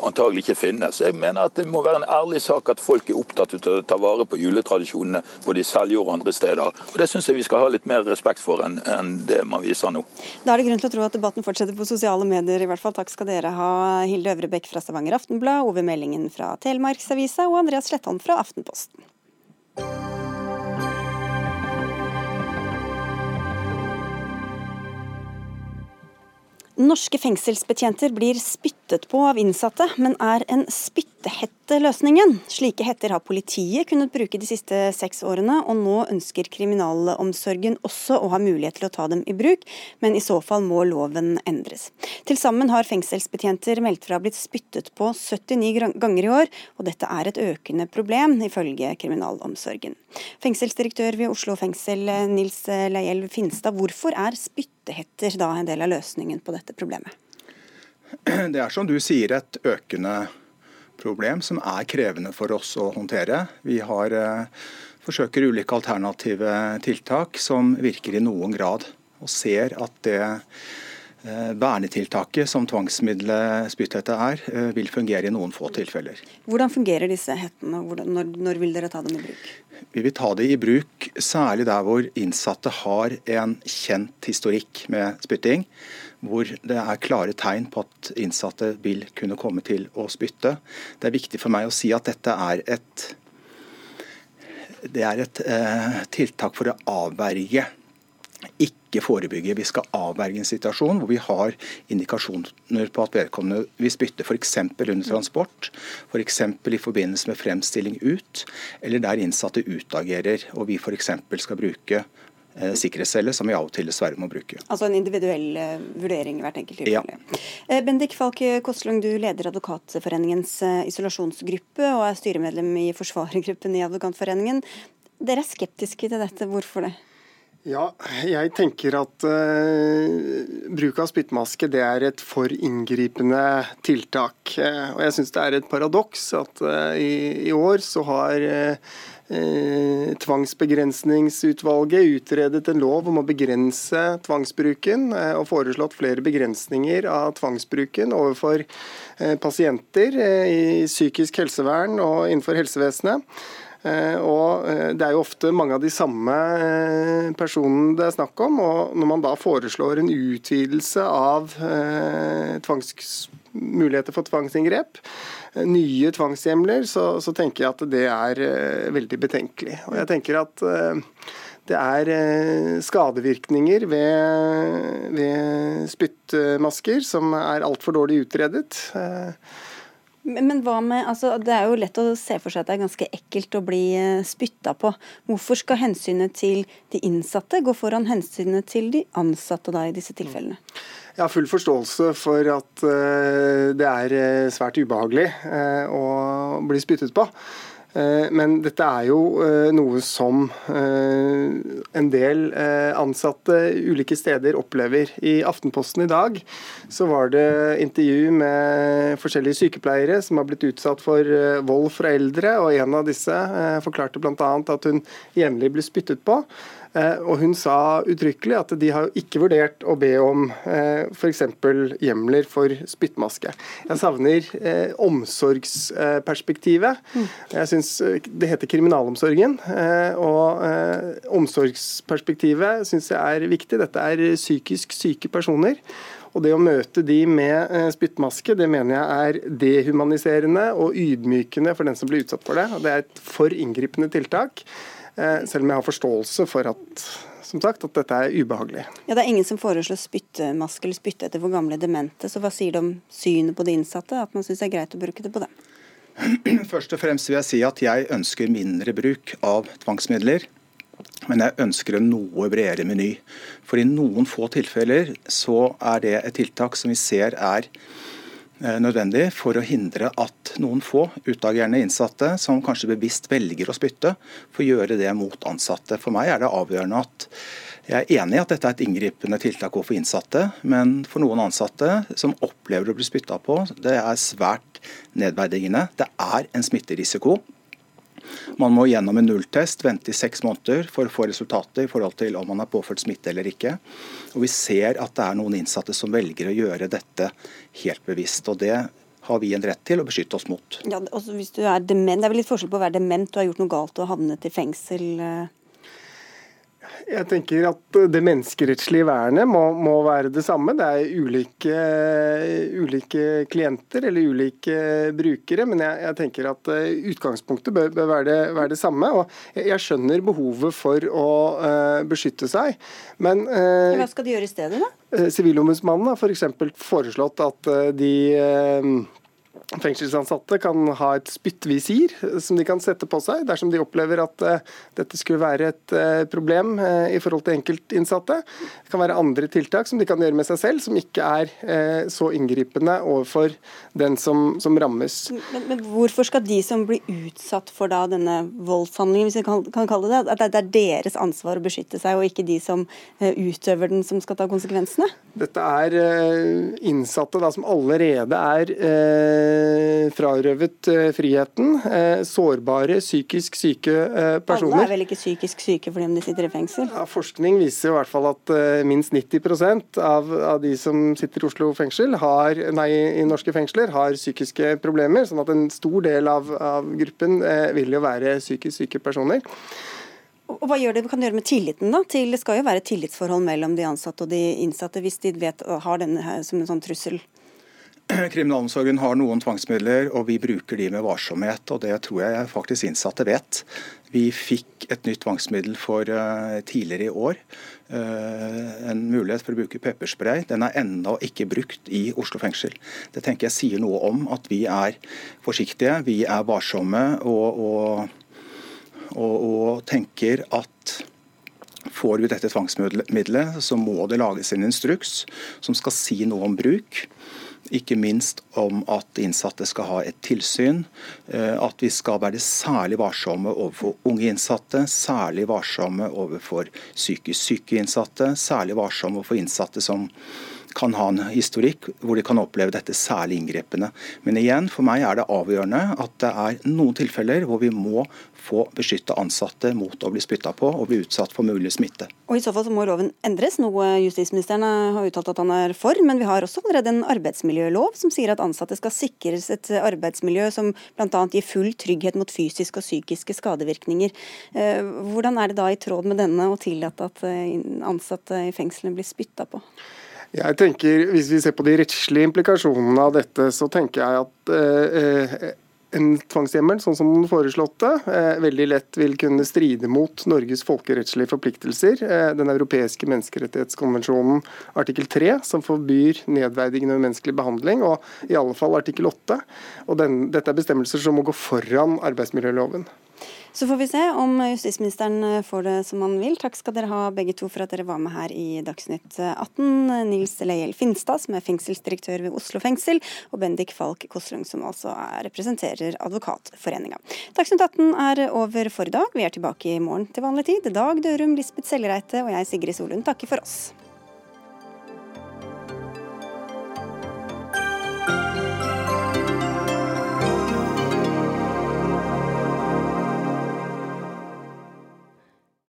antagelig ikke finnes. Jeg mener at Det må være en ærlig sak at folk er opptatt opptatt du tar vare på juletradisjonene både i Seljord og andre steder. Og Det syns jeg vi skal ha litt mer respekt for enn, det man viser nå. Da er det grunn til å tro at debatten fortsetter på sosiale medier, i hvert fall. Takk skal dere ha, Hilde Øvrebekk fra Stavanger Aftenblad, Ove Meldingen fra Telemarksavisa og Andreas Slettholm fra Aftenposten. Norske fengselsbetjenter blir spyttet på av innsatte, men er en spyttehette løsningen? Slike hetter har politiet kunnet bruke de siste seks årene, og nå ønsker kriminalomsorgen også å ha mulighet til å ta dem i bruk, men i så fall må loven endres. Til sammen har fengselsbetjenter meldt fra blitt spyttet på 79 ganger i år, og dette er et økende problem, ifølge kriminalomsorgen. Fengselsdirektør ved Oslo fengsel, Nils Leielv Finstad, hvorfor er spyttehetter da en del av løsningen på dette problemet? Det er som du sier et økende problem som er krevende for oss å håndtere. Vi har, eh, forsøker ulike alternative tiltak som virker i noen grad, og ser at det eh, vernetiltaket som tvangsmiddelet spytthette er, eh, vil fungere i noen få tilfeller. Hvordan fungerer disse hettene, og når, når vil dere ta dem i bruk? Vi vil ta det i bruk særlig der hvor innsatte har en kjent historikk med spytting. Hvor det er klare tegn på at innsatte vil kunne komme til å spytte. Det er viktig for meg å si at dette er et, det er et eh, tiltak for å avverge ikke forebygge. Vi skal avverge en situasjon hvor vi har indikasjoner på at vedkommende vil spytte f.eks. under transport, f.eks. For i forbindelse med fremstilling ut, eller der innsatte utagerer og vi f.eks. skal bruke sikkerhetscelle, som vi av og til dessverre må bruke. Altså en individuell eh, vurdering i hvert enkelt tilfelle. Ja. Eh, Bendik Falk Kostlung, du leder Advokatforeningens isolasjonsgruppe og er styremedlem i forsvarergruppen i Advokatforeningen. Dere er skeptiske til dette, hvorfor det? Ja, jeg tenker at uh, bruk av spyttmaske det er et for inngripende tiltak. Uh, og jeg syns det er et paradoks at uh, i, i, år så har Tvangsbegrensningsutvalget utredet en lov om å begrense tvangsbruken, og foreslått flere begrensninger av tvangsbruken overfor pasienter i psykisk helsevern og innenfor helsevesenet. Og Det er jo ofte mange av de samme personene det er snakk om. og Når man da foreslår en utvidelse av tvangs, muligheter for tvangsinngrep, nye tvangshjemler, så, så, tenker jeg at det er veldig betenkelig. Og jeg tenker at det er eh, skadevirkninger ved, ved spyttmasker som er altfor dårlig utredet. Eh, men hva med, altså Det er jo lett å se for seg at det er ganske ekkelt å bli eh, spytta på. Hvorfor skal hensynet til de innsatte gå foran hensynet til de ansatte da i disse tilfellene? Jeg har full forståelse for at det er svært ubehagelig å bli spyttet på. Eh, men dette er jo eh, noe som eh, en del ansatte ulike steder opplever. I Aftenposten i dag så var det intervju med forskjellige sykepleiere som har blitt utsatt for vold fra eldre, og en av disse forklarte bl.a. at hun jevnlig ble spyttet på. Eh, og Hun sa uttrykkelig at de har ikke vurdert å be om eh, f.eks. hjemler for spyttmaske. Jeg savner eh, omsorgsperspektivet. Mm. Jeg synes Det heter kriminalomsorgen. og Omsorgsperspektivet syns jeg er viktig. Dette er psykisk syke personer. Og Det å møte de med spyttmaske det mener jeg er dehumaniserende og ydmykende for den som blir utsatt for det. Det er et for inngripende tiltak. Eh, selv om jeg har forståelse for at som sagt, at dette er ubehagelig. Ja, Det er ingen som foreslår spyttemaske eller spytte etter for gamle demente. Så hva sier det om synet på de innsatte, at man syns det er greit å bruke det på dem? [CLEARS THROAT] Først og fremst vil jeg si at jeg ønsker mindre bruk av tvangsmidler. Men jeg ønsker en noe bredere meny. For i noen få tilfeller så er det et tiltak som vi ser er nødvendig for å hindre at noen få utagerende innsatte, som kanskje bevisst velger å spytte, får gjøre det mot ansatte. For meg er det avgjørende at jeg er enig i at dette er et inngripende tiltak overfor innsatte, men for noen ansatte som opplever å bli spytta på, det er svært nedverdigende. Det er en smitterisiko. Man må gjennom en nulltest, vente i seks måneder for å få resultatet i forhold til om man er påført smitte eller ikke. Og Vi ser at det er noen innsatte som velger å gjøre dette helt bevisst. og det har vi en rett til å beskytte oss mot. Ja, hvis du er dement, Det er vel litt forskjell på å være dement og ha gjort noe galt og havnet i fengsel? Jeg tenker at Det menneskerettslige vernet må, må være det samme. Det er ulike, ulike, klienter eller ulike brukere, men jeg, jeg tenker at eh, utgangspunktet bør, bør være, det, være, det, samme. og Jeg skjønner behovet for å uh, beskytte seg, men uh, Hva skal de gjøre i stedet, da? Sivilombudsmannen har f.eks. For foreslått at de uh, Fengselsansatte kan ha et spyttvisir som de kan sette på seg dersom de opplever at uh, dette skulle være et uh, problem uh, i forhold til enkeltinnsatte. Det kan være andre tiltak som de kan gjøre med seg selv, som ikke er så inngripende overfor den som, som rammes. Men, men, hvorfor skal de som blir utsatt for da, denne voldshandlingen, hvis vi kan, kan, kalle det at det er deres ansvar å beskytte seg, og ikke de som utøver den, som skal ta konsekvensene? Dette er innsatte da, som allerede er Eh, frarøvet eh, friheten. Eh, sårbare, psykisk syke personer. Alle er vel ikke psykisk syke fordi de sitter i fengsel? Ja, forskning viser i hvert fall at minst 90 av, av de som sitter i Oslo fengsel, har, nei, i norske fengsler, har psykiske problemer. sånn at en stor del av, av gruppen vil jo være psykisk syke personer. Og Hva gjør det, kan det gjøre med tilliten? da? Til, det skal jo være tillitsforhold mellom de ansatte og de innsatte, hvis de vet, har denne som en sånn trussel? [CLEARS THROAT] Kriminalomsorgen har noen tvangsmidler, og vi bruker de med varsomhet. og Det tror jeg faktisk innsatte vet. Vi fikk et nytt tvangsmiddel for uh, tidligere i år. Uh, en mulighet for å bruke pepperspray. Den er ennå ikke brukt i Oslo fengsel. Det tenker jeg sier noe om at vi er forsiktige, vi er varsomme og, og, og, og tenker at Får vi dette tvangsmiddelet, så må det lages en instruks som skal si noe om bruk. Ikke minst om at innsatte skal ha et tilsyn. Eh, at vi skal være særlig varsomme overfor unge innsatte, særlig varsomme overfor psykisk syke innsatte, særlig varsomme overfor innsatte som kan ha en historikk hvor de kan oppleve dette særlig inngripende. Men igjen, for meg er det avgjørende at det er noen tilfeller hvor vi må få beskytte ansatte mot å bli spytta på og bli utsatt for mulig smitte. Og I så fall så må loven endres, noe justisministeren har uttalt at han er for. Men vi har også allerede en arbeidsmiljølov som sier at ansatte skal sikres et arbeidsmiljø som bl.a. gir full trygghet mot fysiske og psykiske skadevirkninger. Eh, hvordan er det da i tråd med denne å tillate at eh, ansatte i fengslene blir spytta på? Jeg tenker, Hvis vi ser på de rettslige implikasjonene av dette, så tenker jeg at eh, en tvangshjemmel, sånn som den foreslåtte, eh, veldig lett vil kunne stride mot Norges folkerettslige forpliktelser. Eh, den europeiske menneskerettighetskonvensjonen artikkel 3, som forbyr nedverdigende menneskelig behandling, og i alle fall artikkel 8. Og den, dette er bestemmelser som må gå foran arbeidsmiljøloven. Så får vi se om justisministeren eh, får det som han vil. Takk skal dere ha begge to for at dere var med her i Dagsnytt 18. Nils Leiel Finstad, som er fengselsdirektør ved Oslo fengsel, og Bendik Falk Koslung, som altså representerer Advokatforeninga. Dagsnytt 18 er over for i dag. Vi er tilbake i morgen til vanlig tid. Dag Dørum, Lisbeth Sellereite og jeg, Sigrid Solund, takker for oss.